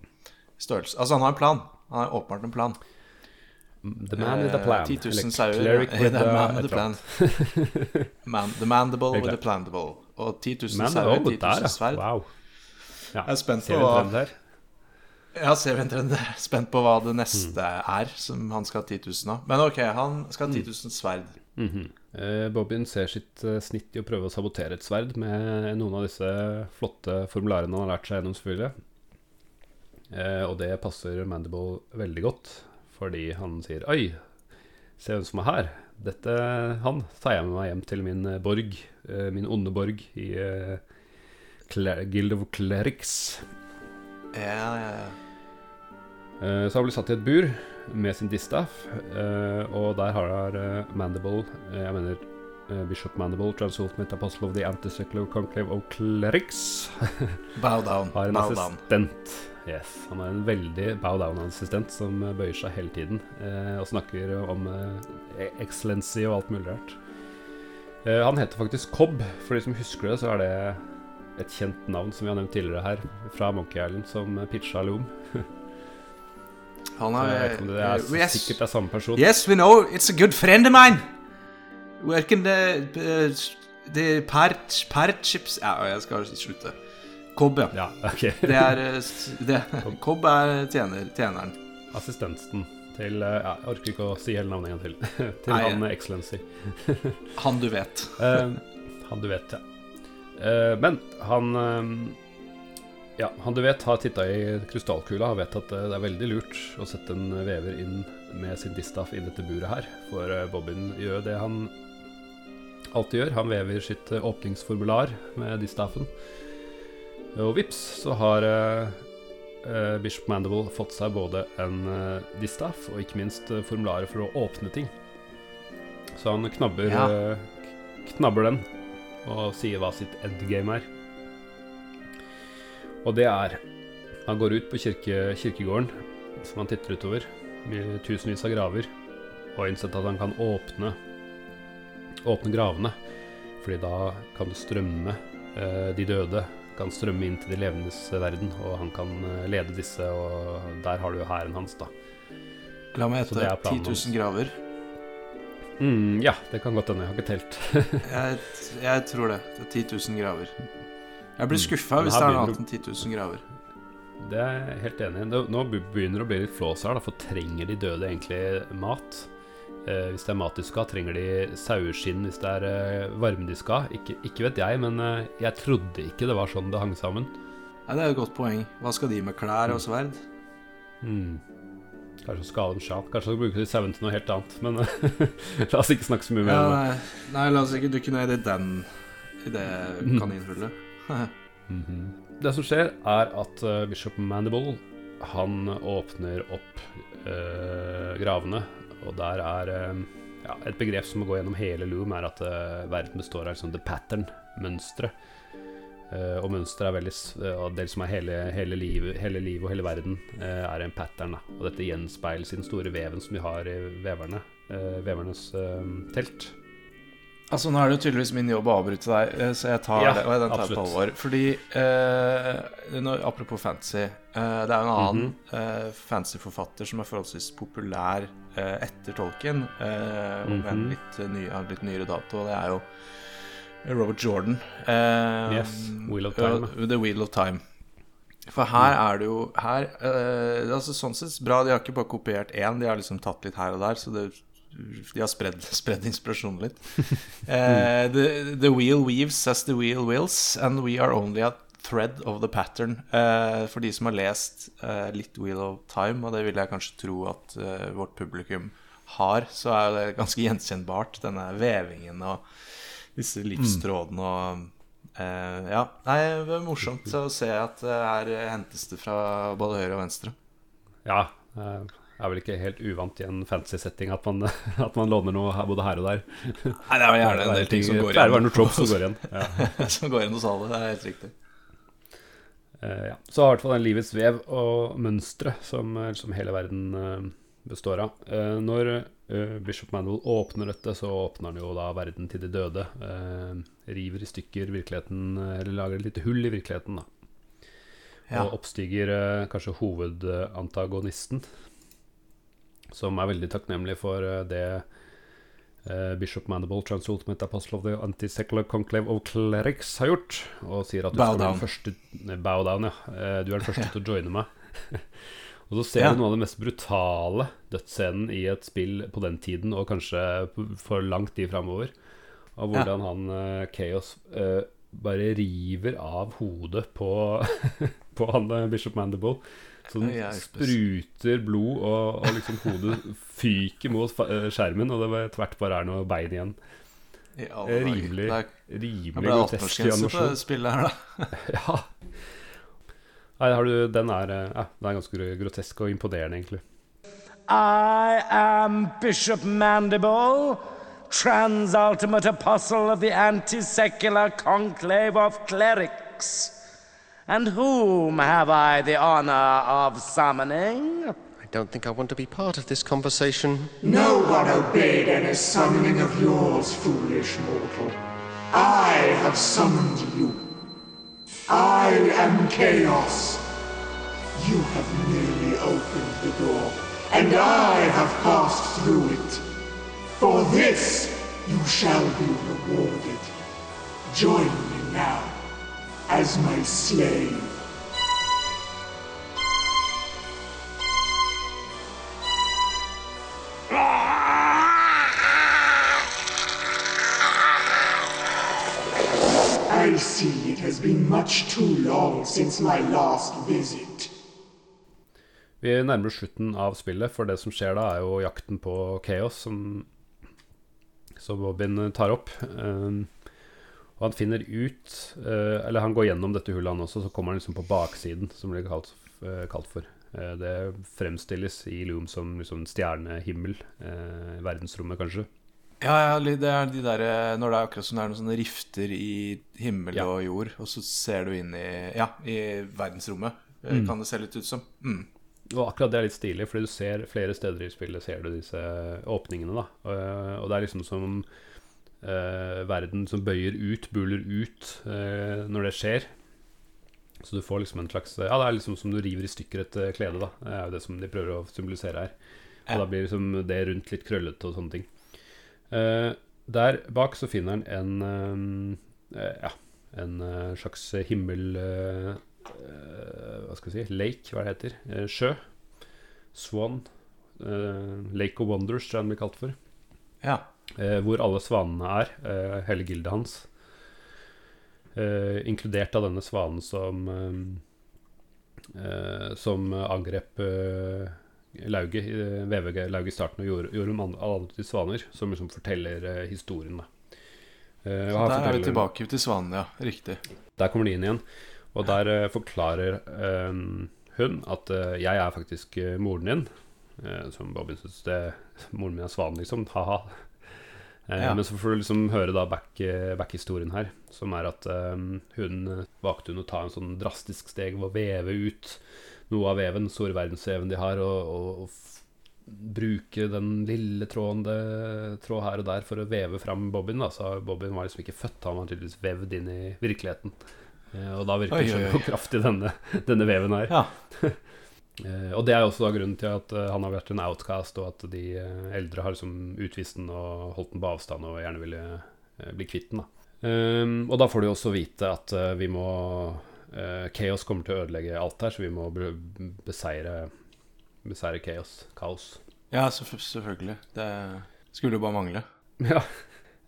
størrelse Altså, han har en plan. Han har åpenbart en plan. The man with a plan. Eh, 10 000 Eller sauer. cleric with the, man with the eller plan. Man, the mandible with the klart. Og 10 000 Man, sauer, oh, 10 der, 000 ja. sverd. Wow. Ja. Jeg er spent på hva? Ja, ser vi en trend. Spent på hva det neste er som han skal ha 10 000 av. Men ok, han skal ha 10 000 sverd. Eh, Bobbyen ser sitt eh, snitt i å prøve å sabotere et sverd med noen av disse flotte formularene han har lært seg gjennom selvfølgelig. Eh, og det passer Mandible veldig godt, fordi han sier Oi, se hvem som er her. Dette han tar jeg med meg hjem til min eh, borg, eh, min onde borg i eh, Guild of Clerics. Ja, ja, ja. Så han blir satt i et bur med sin distaff, og der har eh, Mandible Jeg mener Bishop Mandible, Transultimate Apostle of the Anticyclo Conclave of Clerics, Bow down. har en Bow down. Yes, Han er en veldig bow down-assistent som eh, bøyer seg hele tiden eh, og snakker om eh, excellency og alt mulig rart. Eh, han heter faktisk Cobb. For de som husker det, så er det et kjent navn som vi har nevnt tidligere her, fra Monkey Island, som pitcha Loom. Han er, jeg vet ikke om det er eh, yes. sikkert er samme person. Yes, we know. It's a good friend of mine. Working the, uh, the part, part chips Ja, jeg skal slutte. Cobb, ja. Ja, ok. Det er, eh, det, Cobb er tjener, tjeneren. Assistenten til eh, ja, Jeg orker ikke å si hele navnet en gang til. til Nei. han eh, Excellency. Han du vet. Han du vet, ja. Men han Ja, han du vet har titta i krystallkula og vet at det er veldig lurt å sette en vever inn med sin distaff i dette buret her. For Bobbin gjør det han alltid gjør. Han vever sitt åpningsformular med distaffen. Og vips, så har eh, eh, Bishop Mandible fått seg både en uh, distaff og ikke minst eh, formularet for å åpne ting. Så han knabber, Ja. eh, knabber den og sier hva sitt endgame er. Og det er Han går ut på kirke, kirkegården, som han titter utover, med tusenvis av graver, og innsett at han kan åpne Åpne gravene. Fordi da kan det strømme eh, de døde kan strømme inn til de levendes verden, og han kan eh, lede disse, og der har du jo hæren hans, da. La meg hete 10 planen 000 graver. Mm, ja, det kan godt hende. Jeg har ikke telt. Jeg, jeg tror det. Det er 10 000 graver. Jeg blir skuffa mm, hvis det er noe annet enn 10 000 graver. Det er jeg helt enig i. Nå begynner det å bli litt flås her, da, for trenger de døde egentlig mat? Eh, hvis det er mat de skal ha, trenger de saueskinn hvis det er eh, varme de skal ha? Ikke, ikke vet jeg, men eh, jeg trodde ikke det var sånn det hang sammen. Nei, det er jo et godt poeng. Hva skal de med klær og sverd? Mm. Kanskje skade en sjal. Kanskje de bruker sauen til noe helt annet. Men la oss ikke snakke så mye mer om det. nei, nei, la oss ikke dukke ned i den I det Mm. kaninhullet. Mhm. Det som skjer, er at eh, Bishop Mandible Han åpner opp eh, gravene Og der er eh, ja, Et begrep som må gå gjennom hele Loom, er at eh, verden består av liksom the pattern, mønsteret. Eh, og mønsteret er veldig Og det som er hele, hele, livet, hele livet og hele verden, er en pattern. Da. Og dette gjenspeiles i den store veven som vi har i veverne. vevernes telt. Altså, nå er det jo tydeligvis min jobb å avbryte deg, eh, så jeg tar Ja, det, og den tar jeg på alvor. Fordi eh, når, Apropos fantasy. eh, det er jo en annen Mhm. eh, fantasyforfatter som er forholdsvis populær eh, etter Tolkien, eh, med en Mhm. litt, ny, av litt nyere dato, og det er jo Robert Jordan. Eh, Yes, Wheel of Time. The Wheel of Time. For her er det jo her, eh, altså Sånn sett bra. De har ikke bare kopiert én, de har liksom tatt litt her og der. Så det, de har spredd, spredd inspirasjonen litt. uh, the, the wheel weaves as the wheel wills, and we are only a thread of the pattern. Uh, for de som har lest uh, litt Wheel of Time, og det vil jeg kanskje tro at vårt publikum har, så er det ganske gjenkjennbart, denne vevingen og disse livstrådene og Ja. Nei, det er morsomt å se at det her hentes det fra både høyre og venstre. Ja, det er vel ikke helt uvant i en fantasy-setting at man, at man låner noe her, både her og der. Nei, det er jo gjerne en del ting som går igjen. Det er igjen. noen tropes som går igjen. Ja. som går igjen hos alle. Det er helt riktig. Uh, ja. Så har i hvert fall den livets vev og mønstre som, eh, som hele verden uh, består av. Uh, når Bishop Manuel åpner dette, så åpner han jo da verden til de døde. River i stykker virkeligheten, eller lager et lite hull i virkeligheten, da. Ja. Og oppstiger kanskje hovedantagonisten, som er veldig takknemlig for eh, det eh, Bishop Mandible, Transultimate Apostle of the Anti-Secular Conclave of Clerics, har gjort. Og sier at du Bow down. første Bow down, ja. Eh, Du er den første til å joine meg. og så ser Ja. du noe av det mest brutale dødsscenen i et spill på den tiden, og kanskje for lang tid framover. Av hvordan han eh, Chaos bare river av hodet på, på han Bishop Mandible. Så den er spruter blod, og, og liksom hodet fyker mot eh, skjermen, og det var tvert bare er noe bein igjen. Ja, Eh. Rimelig, Det er- rimelig grotesk 18-årsgrense på animasjon. det spillet her, da. Ja. Nei, har du, den er, eh, ja, den er ganske grotesk og imponerende, egentlig. I am Bishop Mandible, Transultimate Apostle of the Anti Secular Conclave of Clerics. And whom have I the honor of summoning? I don't think I want to be part of this conversation. No one obeyed any summoning of yours, foolish mortal. I have summoned you. I am Chaos. You have merely opened the door, and I have passed through it. For this you shall be rewarded. Join me now as my slave. I see it has been much too long since my last visit. Vi nærmer slutten av spillet, for det som skjer da, er jo jakten på Chaos, som, som Robin tar opp. Um, og han finner ut uh, Eller han går gjennom dette hullet, han også, så kommer han liksom på baksiden, som blir kalt, uh, kalt for. Uh, det fremstilles i Loom som liksom stjernehimmel. eh, verdensrommet, kanskje. Ja, ja, det er de der, når det er akkurat som det er noen sånne rifter i himmel Ja. og jord, og så ser du inn i, ja, i verdensrommet, mm. kan det se litt ut som. Mm. Og akkurat det er litt stilig, fordi du ser flere steder i spillet ser du disse åpningene. da Og, det er liksom som verden som bøyer ut, buler ut eh, når det skjer. Så du får liksom en slags Ja, det er liksom som du river i stykker et eh, klede, da. Det er jo det som de prøver å symbolisere her. Og da blir liksom det rundt litt krøllete og sånne ting. Eh, der bak så finner han en eh, eh, Ja, en eh, slags himmel... eh, eh, hva skal vi si Lake, hva det heter. Eh, sjø. Swan. eh, Lake of Wonders, tror jeg den blir kalt for. Ja. Eh, hvor alle svanene er. eh, hele gildet hans. Eh, inkludert av denne svanen som Som angrep uh, lauget, uh, VVG-lauget i starten og gjorde, gjorde alle andre til svaner. Som liksom forteller historien, da. Eh, så Der er vi tilbake til svanene, ja. Riktig. der kommer de inn igjen. Og der eh, forklarer eh, hun at jeg er faktisk moren din. Som Bobbin syns det Moren min er svanen, liksom. Ha-ha. Eh, Ja. Men så får du liksom høre da back-historien back-historien her, som er at um, hun valgte hun å ta en sånn drastisk steg ved å veve ut noe av veven, store verdensveven de har, og, og, og bruke den lille tråden det, tråd her og der for å veve fram Bobbin. Da. Så Bobbin var liksom ikke født, han var tydeligvis vevd inn i virkeligheten. Eh, og da virker det som hvor kraftig denne, denne veven er. Ja. Eh, og det er også da grunnen til at eh, han har vært en outcast, og at de eh, eldre har liksom utvist den og holdt den på avstand og gjerne ville bli kvitt den. Da. Ehm, og da får du også vite at vi må Chaos kommer til å ødelegge alt her, så vi må beseire, beseire Chaos. Kaos. ja, selvfølgelig. Det skulle jo bare mangle. Ja.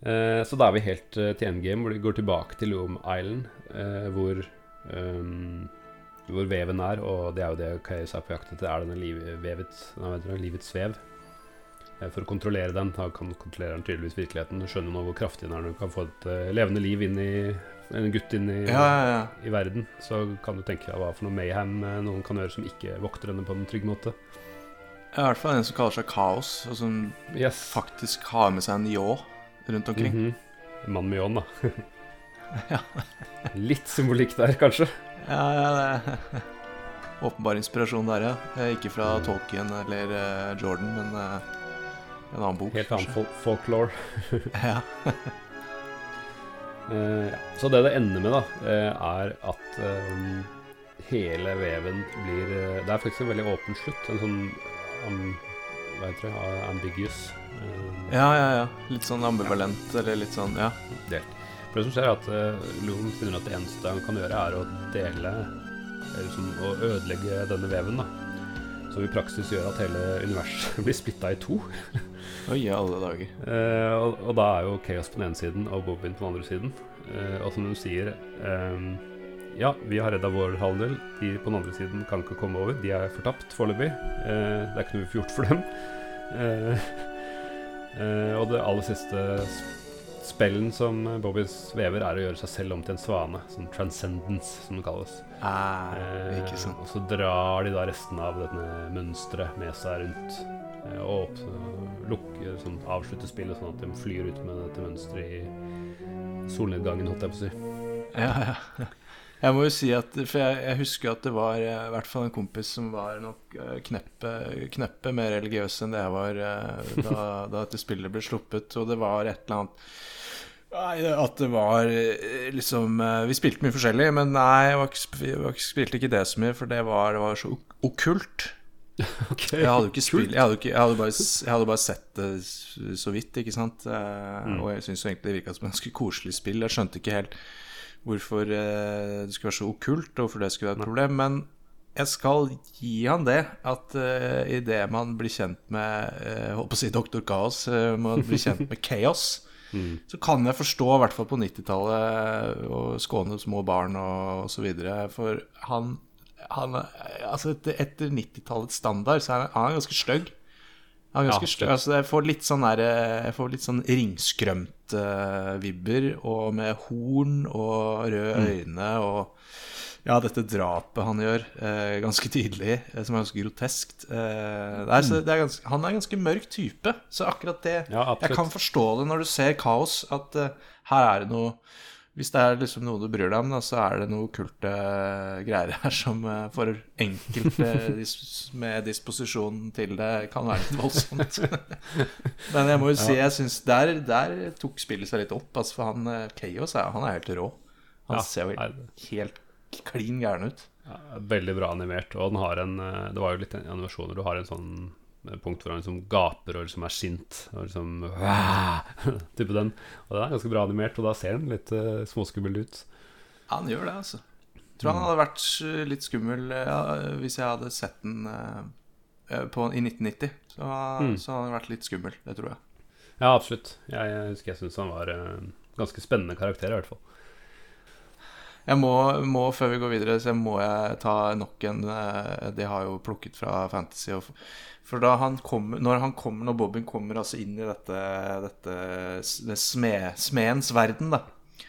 Så da er vi helt til endgame, hvor de går tilbake til Loom Island, hvor ehm, hvor veven er, og det er jo det Chaos er på jakt etter, er denne liv, vevet, nei, vet du, livets vev. Eh, For å kontrollere den, da kan kontrollere den tydeligvis virkeligheten. Du skjønner nå hvor kraftig den er når du kan få et uh, levende liv inn i en gutt inn i, Ja, ja, ja. i verden. Så kan du tenke deg hva for noe mayhem eh, noen kan gjøre som ikke vokter henne på en trygg måte. I hvert fall en som kaller seg Kaos, og som Yes. faktisk har med seg en ljå rundt omkring. En Mann med ljåen, da. Litt symbolikk der, kanskje. Ja, ja, det Åpenbar inspirasjon der, ja. Ikke fra Tolkien eller eh, Jordan, men eh, en annen bok. Helt annen fol folklore. Ja. Eh. Så det det ender med, da, er at hele veven blir Det er faktisk en veldig åpen slutt. En sånn um, Hva heter det? Ambiguous. ja, ja, ja. Litt sånn ambivalent, eller litt sånn Ja. delt. For det som skjer, er at uh, Loon finner at det eneste han kan gjøre, er å dele liksom å ødelegge denne veven, da. Som i praksis gjør at hele universet blir splitta i to. Oi, alle dager. Eh, og, og da er jo Chaos på den ene siden og Bobbin på den andre siden. Eh, og som hun sier eh, Ja, vi har redda vår halvdel. De på den andre siden kan ikke komme over. De er fortapt foreløpig. Eh, det er ikke noe vi får gjort for dem. Eh, eh, og det aller siste spellen som Bobby vever, er å gjøre seg selv om til en svane. Sånn transcendence, som det kalles. Ah, Eh, ikke sant. Og så drar de da resten av dette mønsteret med seg rundt. eh, Og opp, lukke, sånn, avslutter spillet sånn at de flyr ut med dette mønsteret i solnedgangen, holdt jeg på å si. Ja, ja. Jeg må jo si at For jeg, jeg husker at det var eh, i hvert fall en kompis som var nok eh, kneppe, kneppe mer religiøs enn det jeg var eh, da, da dette spillet ble sluppet, og det var et eller annet Nei, At det var eh, liksom eh, Vi spilte mye forskjellig, men nei, ikke, spilte ikke det så mye, for det var, det var så ok- okkult. Jeg hadde jo ikke spilt jeg jeg, jeg hadde bare sett det så vidt, ikke sant. Mm. Og jeg syns egentlig det virka som et ganske koselig spill. Jeg skjønte ikke helt hvorfor eh, det skulle være så okkult, og hvorfor det skulle være et problem. Men jeg skal gi han det, at uh, idet man blir kjent med uh, Holdt på å si Doktor Kaos, uh, man blir kjent med Chaos, så kan jeg forstå, i hvert fall på 90-tallet, å skåne små barn og, osv. For han, han Altså, etter, etter 90-tallets standard så er han, han er ganske stygg. Han er ganske Ja, stygg. Altså, jeg får litt sånn der, Jeg får litt sånn ringskrømt-vibber, og med horn og røde øyne og ja, dette drapet han gjør eh, ganske tidlig, eh, som er ganske groteskt. Eh, er, er ganske, han er en ganske mørk type, så akkurat det Ja. Jeg kan forstå det når du ser kaos, at eh, her er det noe Hvis det er liksom noe du bryr deg om, da, så er det noe kulte greier her som eh, for enkelte dis med disposisjon til det kan være litt voldsomt. Men jeg må jo si, jeg syns der, der tok spillet seg litt opp. Altså, for han eh, Chaos han er helt rå. Han Ja, ser jo helt klin gæren ut. Ja, veldig bra animert. Og den har en eh, Det var jo litt animasjoner. Du har en sånn eh, punkt hvor han liksom gaper og liksom er sint. Og liksom Type den. Og den er ganske bra animert, og da ser den litt uh, småskummel ut. Ja, han gjør det, altså. Jeg tror han hadde vært litt skummel ja, hvis jeg hadde sett den eh, på, i 1990. Så, så hadde han vært litt skummel, det tror jeg. Ja, absolutt. Jeg, jeg husker jeg syntes han var uh, ganske spennende karakter, i hvert fall. Jeg må, må, før vi går videre, så må jeg ta nok en eh, De har jo plukket fra Fantasy. Og, for da han kommer, når han kommer, når Bobbin kommer altså inn i dette, dette det smed, smedens verden, da.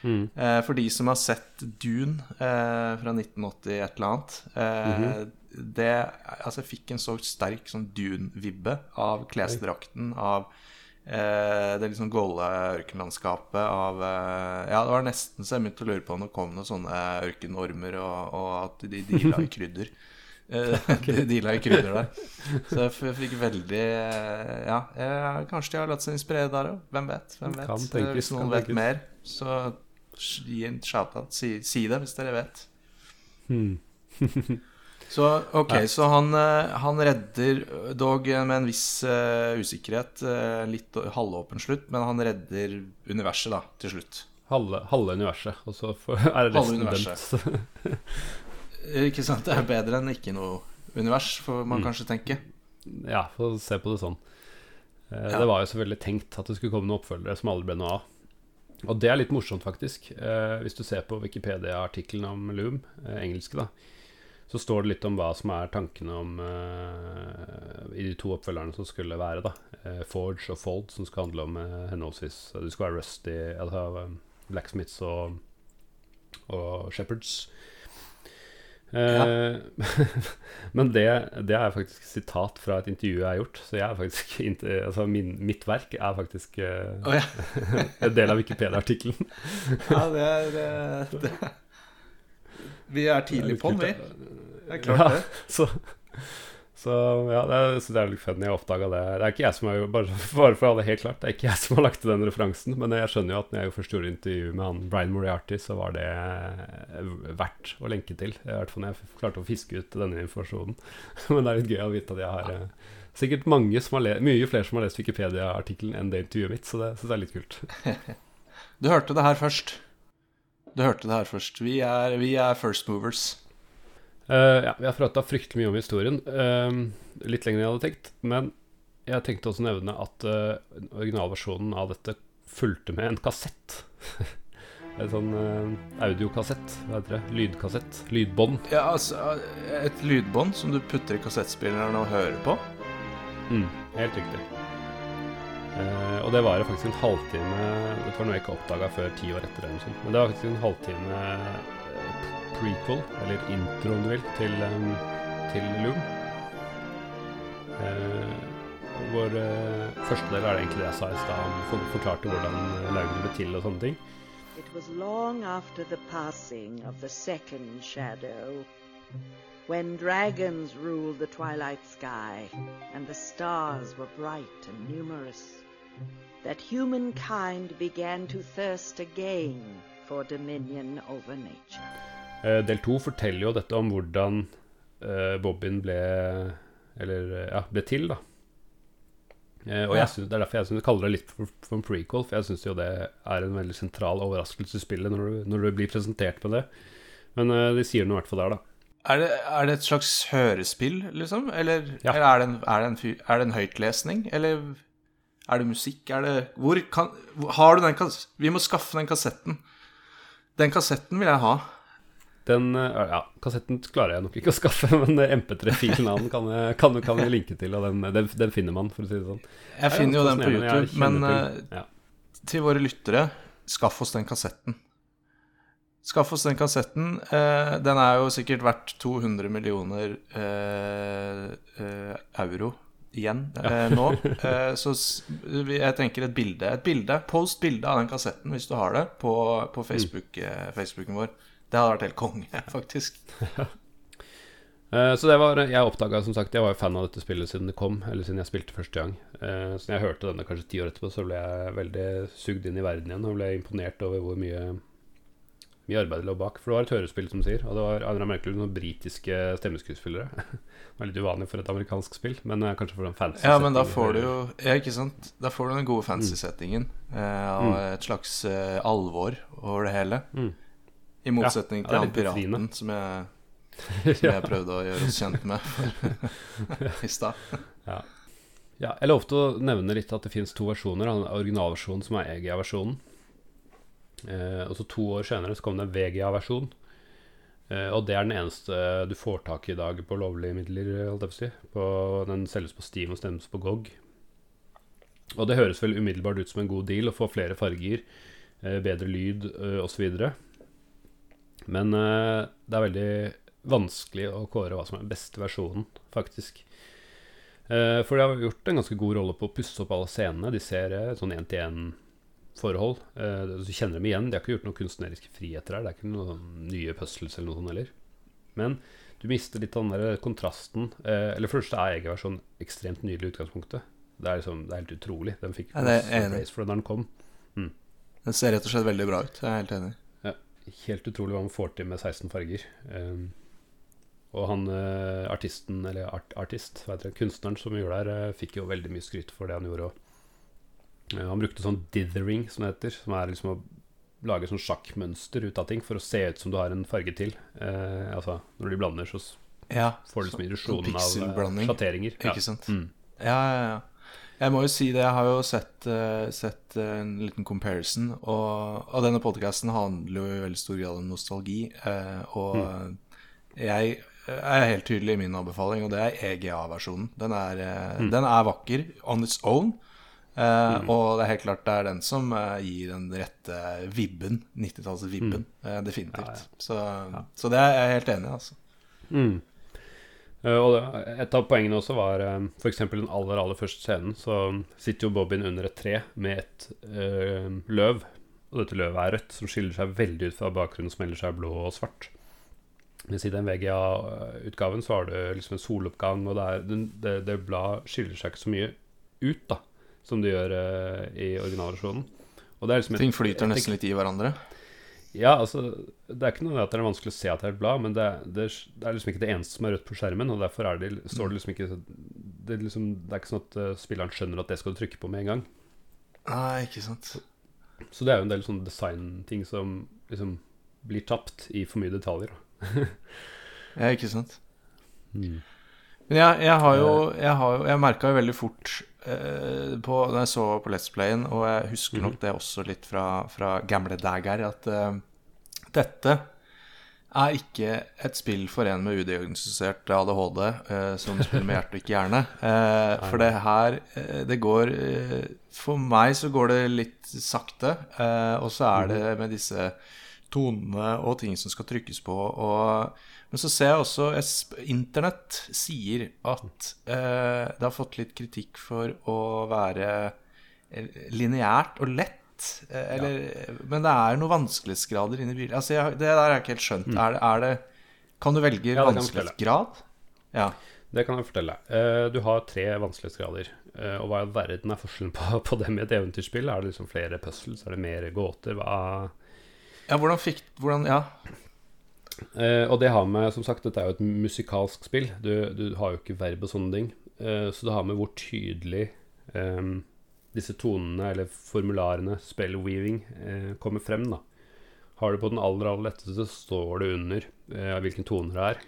Mm. for de som har sett Dune eh, fra 1980 et eller annet eh, det Altså, jeg fikk en så sterk sånn Dune-vibbe av klesdrakten, av eh, det liksom golde ørkenlandskapet, av eh, Ja, det var nesten så jeg begynte å lure på om det kom noen sånne ørkenormer, og, og at de deala i krydder. Eh, De deala i krydder der. Så jeg fikk veldig Ja, jeg, kanskje de har latt seg inspirere der òg. Hvem vet? Hvem vet? Kan tenkes, Hvis noen vet mer, så gi en shout-out. Si, si det hvis dere vet. Hmm. Så ok, så han, eh, han redder dog med en viss uh, usikkerhet, uh, litt halvåpen slutt, men han redder universet da, til slutt. Halve, halve universet, og så er det resten dømt. Ikke sant? Det er bedre enn ikke noe univers, får man kanskje tenke. Ja, få se på det sånn. Eh, Ja. Det var jo selvfølgelig tenkt at det skulle komme noen oppfølgere som aldri ble noe av. Og det er litt morsomt, faktisk. Eh, hvis du ser på Wikipedia-artikkelen om Loom, eh, engelske, da, så står det litt om hva som er tankene om uh, i de to oppfølgerne som skulle være, da. uh, Forge og Fold, som skal handle om uh, henholdsvis uh, Det skal være Rusty, altså Blacksmiths og, og Shepherds. Ja. men det, det er faktisk sitat fra et intervju jeg har gjort. Så jeg er faktisk altså min, mitt verk er faktisk oh, ja. en del av Wikipedia-artikkelen. ja, det er det. Vi er tidlig på'n, vi. Det er klart Ja, det. Så, så ja, det er, så det er litt funny jeg oppdaga det. Det er ikke jeg som har bare, bare for å ha det helt klart, det er ikke jeg som har lagt til den referansen. Men jeg skjønner jo at når jeg først gjorde intervju med han Brian Moriarty, så var det eh, verdt å lenke til. I hvert fall når jeg klarte å fiske ut denne informasjonen. Men det er litt gøy å vite at jeg har eh, sikkert mange som har le mye flere som har lest Wikipedia-artikkelen enn det intervjuet mitt, så det syns jeg er litt kult. Du hørte det her først. Du hørte det her først. Vi er, vi er first movers. Eh, ja, vi har prata fryktelig mye om historien. Uh, litt lenger enn jeg hadde tenkt. Men jeg tenkte også nevne at uh, originalversjonen av dette fulgte med en kassett. en sånn uh, audiokassett. Hva heter det? Lydkassett. Lydbånd. Ja, altså Et lydbånd som du putter i kassettspilleren og hører på. Mm, helt riktig. Uh, og det var jo faktisk en halvtime Dette var noe jeg ikke oppdaga før ti år etter. Men det var faktisk en halvtime prequel, eller intro om du vil, til, um, til Loom. Hvor eh, første del er egentlig det jeg sa i stad. Forklarte hvordan lauget ble til og sånne ting. It was long after the passing of the second shadow, when dragons ruled the twilight sky and the stars were bright and numerous, that humankind began to thirst again for dominion over nature. Eh, del to forteller jo dette om hvordan eh, Bobbin ble Eller ja, ble til, da. Eh, og jeg synes, Det er derfor jeg synes, kaller det litt for, for en prequel, for jeg syns jo det er en veldig sentral overraskelse i spillet når du, når du blir presentert med det. Men de sier noe i hvert fall der, da. Er det, er det et slags hørespill, liksom? Eller, Ja. eller er, det en, er, det en, er det en høytlesning? Eller er det musikk? Er det Hvor kan Har du den kassetten? Vi må skaffe den kassetten. Den kassetten vil jeg ha. Den eh, ja, kassetten klarer jeg nok ikke å skaffe, men eh, MP3-filen av den kan, kan, kan vi linke til, og den, den, den finner man, for å si det sånn. Jeg finner jo den på YouTube, men eh, til- ja. til våre lyttere, skaff oss den kassetten. Skaff oss den kassetten. Eh, den er jo sikkert verdt 200 millioner eh, eh, euro igjen eh, nå. Eh, så jeg tenker et bilde. Et bilde, Post bilde av den kassetten hvis du har det, på, på Facebook, eh, Facebooken vår. Det hadde vært helt konge, faktisk. Eh, Så det var, jeg oppdaga som sagt Jeg var jo fan av dette spillet siden det kom, eller siden jeg spilte første gang. Eh, Så når jeg hørte denne kanskje ti år etterpå, så ble jeg veldig sugd inn i verden igjen og ble imponert over hvor mye mye arbeid lå bak. For det var et hørespill, som sier, og det var av Merkel noen britiske stemmeskuespillere. det var litt uvanlig for et amerikansk spill, men eh, kanskje for en fancy Ja, men da får du jo Ja, ikke sant? Da får du den gode fancy-settingen. Eh, og et slags eh, alvor over det hele. Mm. I motsetning til han piraten som jeg, som jeg prøvde å gjøre oss kjent med i stad. Ja. ja, jeg lovte å nevne litt at det finnes to versjoner. Den originalversjonen som er EGA-versjonen. Eh, og så to år senere så kom det en VGA-versjon. Eh, og det er den eneste du får tak i i dag på lovlige midler. Holdt jeg på å si. På, den selges på Steam og stemmes på GOG. Og det høres vel umiddelbart ut som en god deal å få flere farger, eh, bedre lyd eh, osv. Men uh, det er veldig vanskelig å kåre hva som er den beste versjonen, faktisk. Uh, for de har gjort en ganske god rolle på å pusse opp alle scenene. De ser uh, sånn én-til-én-forhold. Uh, du kjenner dem igjen. De har ikke gjort noen kunstneriske friheter her. Det er ikke noen sånn nye puzzles eller noe sånt heller. Men du mister litt av den der kontrasten. Eller først er egen versjon ekstremt nydelig i utgangspunktet. Det er, liksom, det er helt utrolig. Den fikk Ja, det er for det da den kom. Den ser rett og slett veldig bra ut. Jeg er helt enig. Helt utrolig hva man får til med 16 farger. Um, og han eh, artisten, eller art, artist, det, kunstneren som gjorde det her, eh, fikk jo veldig mye skryt for det han gjorde. Og, eh, han brukte sånn dithering, som det heter, som er liksom å lage sånn sjakkmønster ut av ting for å se ut som du har en farge til. Eh, altså, når de blander, så Ja, får du liksom sånn illusjonen av eh, pikselblanding. sjatteringer. Ja. Ikke sant? Mm. Ja, ja, ja. Jeg må jo si det, jeg har jo sett, eh, sett eh, en liten comparison, og, og denne podcasten handler jo i veldig stor grad om nostalgi, eh, og jeg er helt tydelig i min anbefaling, og det er EGA-versjonen. Den, eh, den er vakker on its own, Mm. og det er helt klart det er den som gir den rette vibben, 90-talls-vibben, eh, definitivt. Så, så det er jeg helt enig i, altså. Mm. Eh, og et av poengene også var uh, f.eks. den aller aller første scenen. Så sitter jo Bobbin under et tre med et øh, løv. Og dette løvet er rødt, som skiller seg veldig ut fra bakgrunnen som ellers er blå og svart. Mens i den VGA-utgaven så har du liksom en soloppgang, og det, er, det, det bladet skiller seg ikke så mye ut da som det gjør øh, i originalversjonen. Er liksom Ting flyter nesten litt i hverandre. Ja, altså Det er ikke noe at det er vanskelig å se at det er et blad, men det, det, det er liksom ikke det eneste som er rødt på skjermen. Og derfor er det, står det liksom ikke Det er, liksom, det er ikke sånn at eh, spilleren skjønner at det skal du trykke på med en gang. Nei, ikke sant. Så det er jo en del sånne designting som liksom blir tapt i for mye detaljer. Ja, ikke sant. Men jeg, jeg har jo Jeg, har jo, jeg merka jo veldig fort eh, på, Når jeg så på Let's Playen, og jeg husker nok det også litt fra, fra gamle dager, at eh, dette er ikke et spill for en med udiagnostisert ADHD eh, som spiller med hjerte og ikke hjerne. Eh, for det her eh, Det går eh, For meg så går det litt sakte, eh, og så er det med disse tonene og ting som skal trykkes på. Og, men så ser jeg også Internett sier at eh, det har fått litt kritikk for å være eh, lineært og lett. eh, Eller, Men det er noen vanskelighetsgrader inni bilen. Altså, jeg, det der har jeg ikke helt skjønt. Er, det- er det Kan du velge Ja, vanskelighetsgrad? Ja. Det kan jeg fortelle. Eh, du har tre vanskelighetsgrader. Og hva i verden er forskjellen på, på det med et eventyrspill? Er det liksom flere puzzles? Er det mer gåter? Hva ja, hvordan fikk Hvordan Ja. Eh, og det har med Som sagt, dette er jo et musikalsk spill. Du, du har jo ikke verb og sånne ting. Eh, så det har med hvor tydelig eh, disse tonene, eller formularene, spellweaving, eh, kommer frem. da Har du på den aller aller letteste, så står det under eh, hvilken tone det er.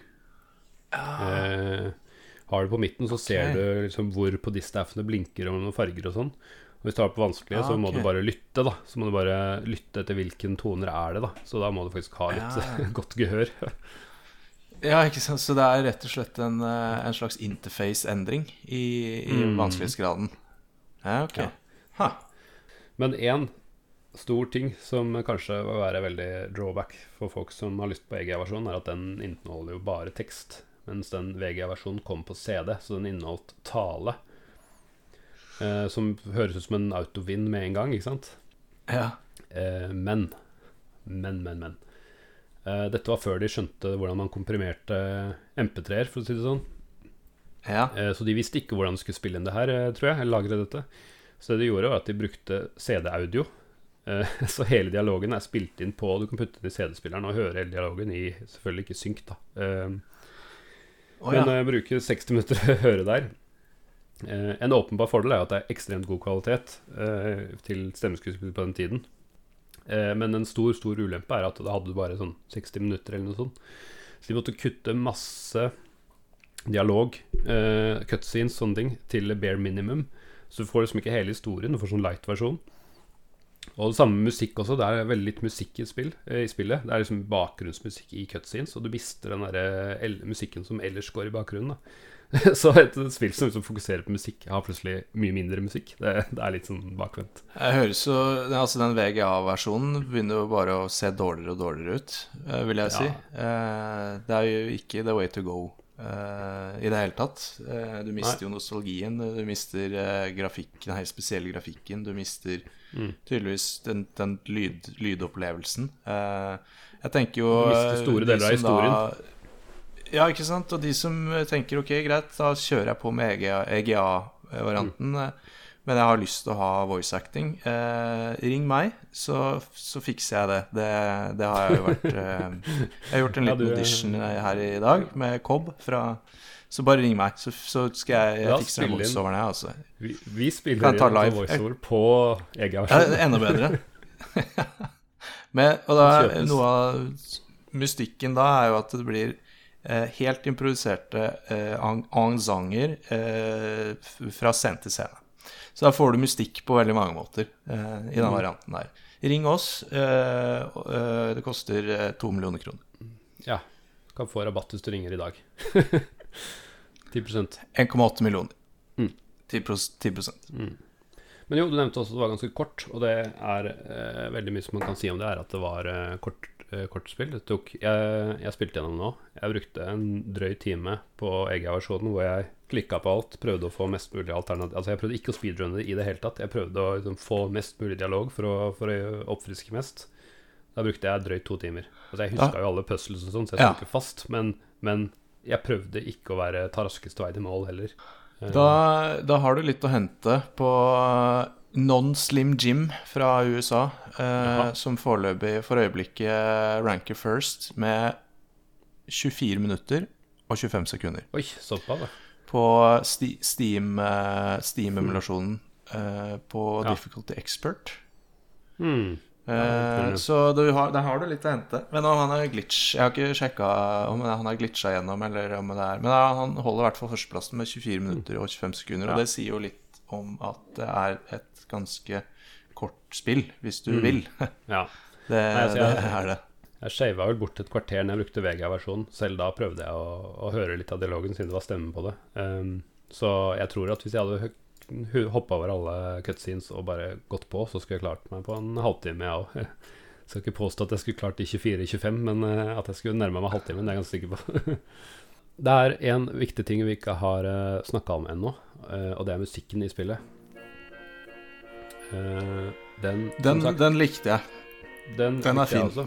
Eh, har du på midten, så ser du liksom hvor på distaffene blinker og noen farger og sånn. Hvis du har på vanskelig, Ah, så må du bare lytte, da. Så må du bare lytte etter hvilken toner er det, da. Så da må du faktisk ha litt Ja. godt gehør. Ja, ikke sant? Så det er rett og slett en, eh, en slags interface-endring i, i Mm. vanskelighetsgraden. Ja, ok. Ja. Ha. Men én stor ting som kanskje vil være veldig drawback for folk som har lyst på EGA-versjonen, er at den inneholder jo bare tekst. Mens den VGA-versjonen kom på CD, så den inneholdt tale. Eh, som høres ut som en autovin med en gang, ikke sant? Ja. Eh, men, men, men, men. Eh, dette var før de skjønte hvordan man komprimerte MP3-er, for å si det sånn. ja. Eh, Så de visste ikke hvordan de skulle spille inn det her, eh, tror jeg. Eller lagre dette. Så det de gjorde, var at de brukte CD-audio. Så hele dialogen er spilt inn på Du kan putte den i CD-spilleren og høre hele dialogen i Selvfølgelig ikke synk, da. Men oh, ja. jeg bruker 60 minutter å høre der. Eh, En åpenbar fordel er at det er ekstremt god kvalitet eh, til stemmeskuespill på den tiden. Eh, Men en stor stor ulempe er at da hadde du bare sånn 60 minutter eller noe sånt. Så de måtte kutte masse dialog, cutscenes, sånne ting, til bare minimum. Så du får liksom ikke hele historien, du får sånn light-versjon. Og det samme med musikk også. Det er veldig litt musikk i, spill, i spillet. Det er liksom bakgrunnsmusikk i cutscenes, og du mister den der, musikken som ellers går i bakgrunnen. Da. Så et spill som liksom fokuserer på musikk, har plutselig mye mindre musikk. Det, det er litt sånn bakvendt. Jeg høres jo Altså, den VGA-versjonen begynner jo bare å se dårligere og dårligere ut, eh, vil jeg si. Eh, det er jo ikke the way to go eh, i det hele tatt. Eh, du mister jo nostalgien, du mister eh, grafikk, den helt spesielle grafikken, du mister tydeligvis den, den lyd, lydopplevelsen. Eh, jeg tenker jo Du mister store deler av historien. da- historien. Ja, ikke sant? Og de som tenker ok, greit, da kjører jeg på med EGA-varianten, men jeg har lyst til å ha voice acting, eh, ring meg, så, så fikser jeg det. det. Det har jeg jo vært eh, Jeg har gjort en Ja, liten du er- audition her i dag med Cobb fra Så bare ring meg, så, så skal jeg, jeg fikse den voiceoveren her, altså. Vi, vi spiller inn voiceover på egen Ja, versjon. enda bedre. Men, og da, noe av mystikken da er jo at det blir eh, helt improviserte eh, ensanger eh, fra scene til scene. Så da får du mystikk på veldig mange måter eh, i den varianten der. Ring oss. Eh, eh, det koster eh, to millioner kroner. Ja. Kan få rabatt hvis du ringer i dag. 10% 1,8 millioner. Mm. 10, 10 Men jo, du nevnte også at det var ganske kort, og det er eh, veldig mye som man kan si om det, er at det var eh, kort, eh, kort spill. Det tok, jeg, jeg spilte gjennom nå. Jeg brukte en drøy time på EGA-versjonen hvor jeg klikka på alt, prøvde å få mest mulig alternativ Altså, jeg prøvde ikke å speedrunne det i det hele tatt. Jeg prøvde å liksom, få mest mulig dialog for å, for å oppfriske mest. Da brukte jeg drøyt to timer. Altså, jeg huska jo alle puzzles og sånn, så jeg Ja. sto ikke fast. Men, men jeg prøvde ikke å være ta raskeste vei til mål heller. Eh, Da, da har du litt å hente på Non-Slim Jim fra USA, eh, som foreløpig for øyeblikket ranker first med 24 minutter og 25 sekunder. Oi, såpass. På sti, Steam-emulasjonen Steam-emulasjonen eh, på Ja. Difficulty Expert. Hmm. Eh, kult. så du har, der har du litt å hente. Men om han er glitch Jeg har ikke sjekka om han er glitcha gjennom, eller om det er Men han holder i hvert fall førsteplassen med 24 minutter og 25 sekunder. Ja. Og det sier jo litt om at det er et ganske kort spill, hvis du Mm. vil. Ja. Det, altså, det er det. Jeg shava vel bort et kvarter når jeg brukte Vega-versjonen. Selv da prøvde jeg å, å høre litt av dialogen, siden det var stemme på det. Um, så jeg tror at hvis jeg hadde hoppa over alle cutscenes og bare gått på, så skulle jeg klart meg på en halvtime, jeg òg. Skal ikke påstå at jeg skulle klart de i 24-25, men eh, at jeg skulle nærme meg halvtimen, det er jeg ganske sikker på. det er en viktig ting vi ikke har uh, snakka om ennå, eh, og det er musikken i spillet. Eh, den, Den, sagt, den likte jeg. den, Den er fin. også.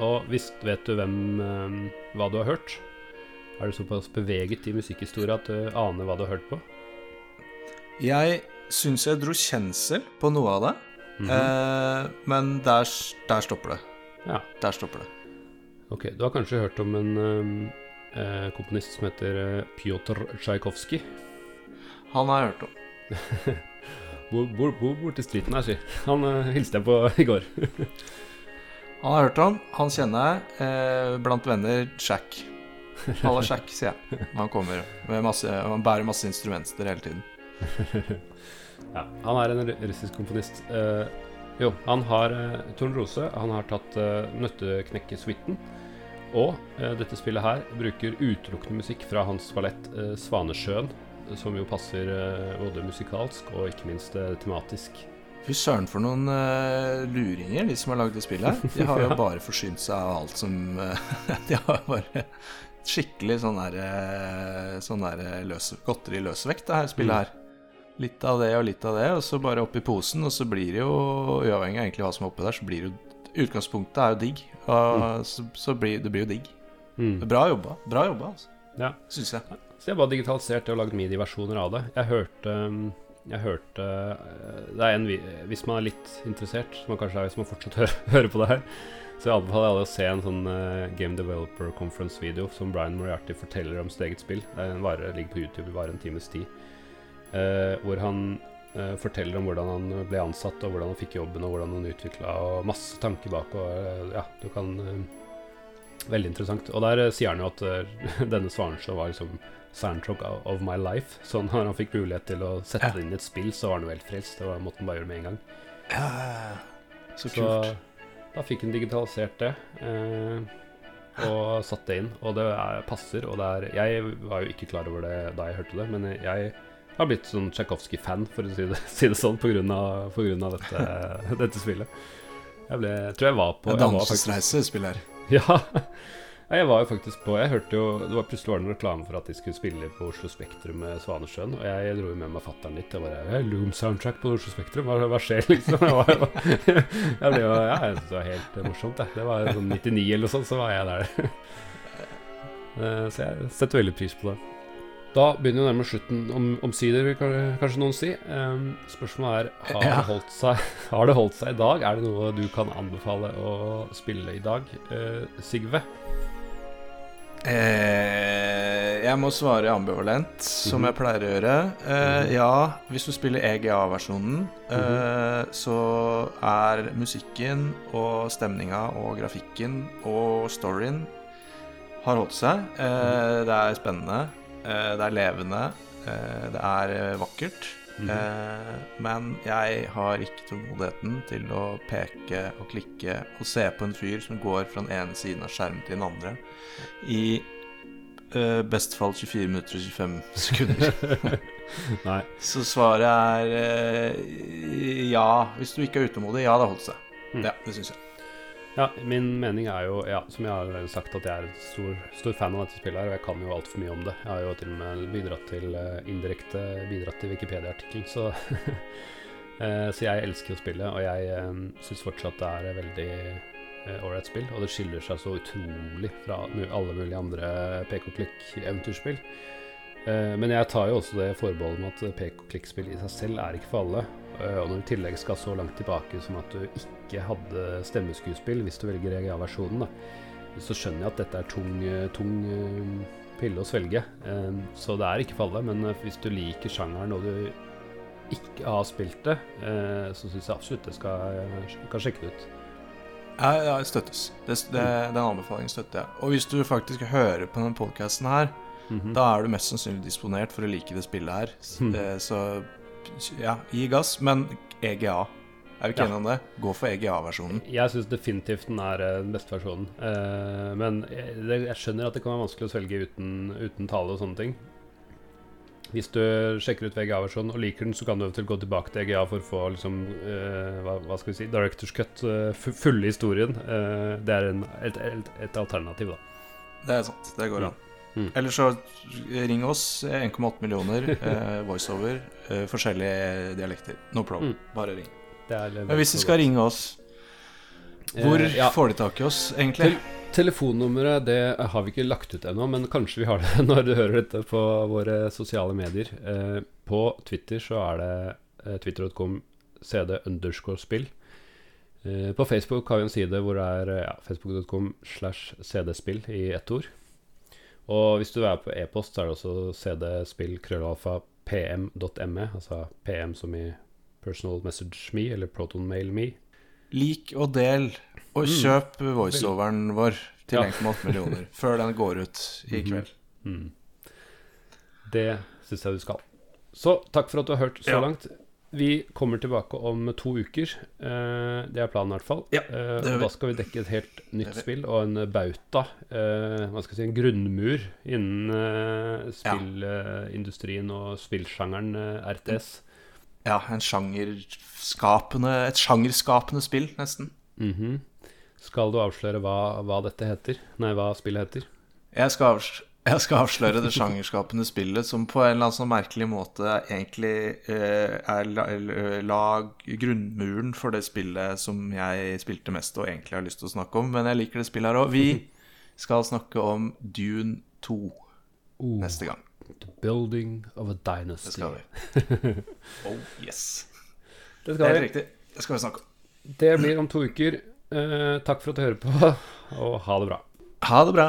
Og visst vet du hvem eh, hva du har hørt? Er du såpass beveget i musikkhistorie at du aner hva du har hørt på? Jeg syns jeg dro kjensel på noe av det, Mhm. eh, men der, der stopper det. Ja. Der stopper det. Ok, du har kanskje hørt om en eh, eh, komponist som heter eh, Pjotr Tsjajkovskij? Han har jeg hørt om. Bor, bor, bor borti streeten her, si. Han eh, hilste jeg på i går. Han har hørt om, han kjenner jeg. Eh, blant venner Jack. Halla, Jack, sier jeg. Han kommer med masse Han bærer masse instrumenter hele tiden. Ja, han er en ru- russisk komponist. Uh, jo, han har uh, Tornrose. Han har tatt uh, Nøtteknekkesuiten. Og uh, dette spillet her bruker utelukkende musikk fra hans ballett uh, 'Svanesjøen', som jo passer eh, både musikalsk og ikke minst eh, tematisk. Fy søren for noen eh, luringer, de som har lagd det spillet her. De har jo bare forsynt seg av alt som eh, De har bare skikkelig sånn der, eh, sånn der eh, løs, godteri løsvekt, det her spillet her. Litt av det og litt av det, og så bare oppi posen, og så blir det jo, uavhengig av egentlig hva som er oppi der, så blir det jo Utgangspunktet er jo digg, og så, så blir det blir jo digg. Mm. Bra jobba. Bra jobba, altså. Ja. Syns jeg. Så jeg bare digitaliserte og lagde midi-versjoner av det. Jeg hørte Jeg hørte uh, Det er en Hvis man er litt interessert, som man kanskje er hvis man fortsatt hører, hører på det her, så jeg anbefaler alle å se en sånn uh, Game Developer Conference-video som Brian Moriarty forteller om sitt eget spill. Det er en vare ligger på YouTube, i bare en times tid. Uh, hvor han uh, forteller om hvordan han ble ansatt, og hvordan han fikk jobben, og hvordan han utvikla, og masse tanker bak. Og ja, du kan Veldig interessant. Og der sier han jo at denne Svarenstad var liksom soundtrack of, of my life. Så når han fikk mulighet til å sette Ja. det inn i et spill, så var han jo helt frelst. Det var, måtte han bare gjøre med en gang. Ja, så Så kult. da fikk han digitalisert det. Eh, og satt det inn. Og det er, passer. Og det er Jeg var jo ikke klar over det da jeg hørte det, men jeg har blitt sånn Tsjajkovskij-fan, for å si det, si det sånn, på grunn av, på grunn av dette, dette spillet. Jeg ble, tror jeg var på En var faktisk, Dannelsesreise spiller. Ja. Jeg var jo faktisk på Jeg hørte jo Det var plutselig var det en reklame for at de skulle spille på Oslo Spektrum med Svanesjøen. Og jeg dro jo med meg fatter'n litt. Jeg bare hey, Loom soundtrack på Oslo Spektrum, hva, hva skjer, liksom? Jeg, var, jo- jeg ble jo Ja, jeg syntes det var helt morsomt, jeg. Det var sånn 99 eller noe sånt, så var jeg der. Eh, Så jeg setter veldig pris på det. Da begynner jo nærmere slutten om, omsider, vil kanskje noen si. Um, spørsmålet er har Ja. det, holdt seg, har det holdt seg i dag. Er det noe du kan anbefale å spille i dag? uh, Sigve? Eh, jeg må svare ambivalent, som jeg pleier å gjøre. Eh, ja, hvis du spiller EGA-versjonen, eh, så er musikken og stemninga og grafikken og storyen har holdt seg. Eh, det er spennende. Eh, det er levende. Eh, det er eh, vakkert. Eh, men jeg har ikke tålmodigheten til å peke og klikke og se på en fyr som går fra den ene siden av skjermen til den andre i uh, beste fall 24 minutter og 25 sekunder. Nei. Så svaret er uh, ja. Hvis du ikke er utålmodig, ja, det holdt seg. Mm. Ja, det syns jeg. Ja, min mening er jo, ja, som jeg har sagt, at jeg er stor, stor fan av dette spillet her, og jeg kan jo altfor mye om det. Jeg har jo til og med bidratt til eh, indirekte bidratt til Wikipedia-artikling, så Eh, Så jeg elsker å spille, og jeg uh, syns fortsatt det er et veldig eh, ålreit spill. Og det skiller seg så utrolig fra alle mulige andre pek-og-klikk-eventyrspill. Eh, Men jeg tar jo også det forbeholdet med at pek-og-klikk-spill i seg selv er ikke for alle. Eh, Og når du i tillegg skal så langt tilbake som at du ikke hadde stemmeskuespill, hvis du velger EGA-versjonen, så skjønner jeg at dette er tung, eh, tung eh, pille å svelge. Så det er ikke for alle. Men hvis du liker sjangeren og du ikke har spilt det, så syns jeg absolutt det skal, kan sjekke det ut. Ja, det støttes. Det, det, den anbefalingen støtter jeg. Og hvis du faktisk hører på denne podkasten her, Mhm. da er du mest sannsynlig disponert for å like det spillet her. Mm. Så ja, gi gass. Men EGA. Er vi ikke Ja. enige om det? Gå for EGA-versjonen. Jeg syns definitivt den er eh, den beste versjonen. Eh, men jeg, skjønner at det kan være vanskelig å svelge uten, uten tale og sånne ting. Hvis du sjekker ut VGA-versjonen og liker den, så kan du eventuelt gå tilbake til EGA for å få liksom, uh, hva, hva skal vi si, Directors Cut, uh, fulle historien. Uh, det er en, et, et, et alternativ, da. Det er sant. Det går an. Mm. Eller så ring oss. 1,8 millioner. Eh, voiceover. Eh, forskjellige dialekter. No problem. Mm. Bare ring. Men hvis de skal ringe oss, hvor Eh, ja. får de tak i oss, egentlig? Telefonnummeret det har vi ikke lagt ut ennå, men kanskje vi har det når du hører dette på våre sosiale medier. Eh, på Twitter så er det eh, twitter.com cd underscore spill. Eh, på Facebook har vi en side hvor det er eh, ja, facebook.com slash cdspill i ett ord. Og hvis du er på e-post, så er det også cdspillkrøllalfa.pm.me, krøllalfa pm.me, altså pm som i personal message me, eller proton mail me. Lik og del, og kjøp voiceoveren vår til Mm. Ja. 1,8 millioner før den går ut i kveld. Mm. Det syns jeg du skal. Så takk for at du har hørt så Ja. langt. Vi kommer tilbake om to uker. Eh, det er planen, i hvert fall. Ja, Eh, da skal vi dekke et helt nytt spill og en bauta. Eh, hva skal jeg si, en grunnmur innen spillindustrien og spillsjangeren RTS. Ja, en sjangerskapende, et sjangerskapende spill, nesten. Mhm. Skal du avsløre hva, hva dette heter? Nei, hva spillet heter? Jeg skal, avs jeg skal avsløre det sjangerskapende spillet som på en eller annen sånn merkelig måte egentlig eh, er la, eh, lag grunnmuren for det spillet som jeg spilte mest og egentlig har lyst til å snakke om. Men jeg liker det spillet her òg. Vi skal snakke om Dune 2 neste gang. The Building of a dynasty. Det skal vi. Oh yes. Det Det er riktig. Det skal vi snakke om. Det blir om to uker. Eh, takk for at du hører på, og ha det bra. Ha det bra.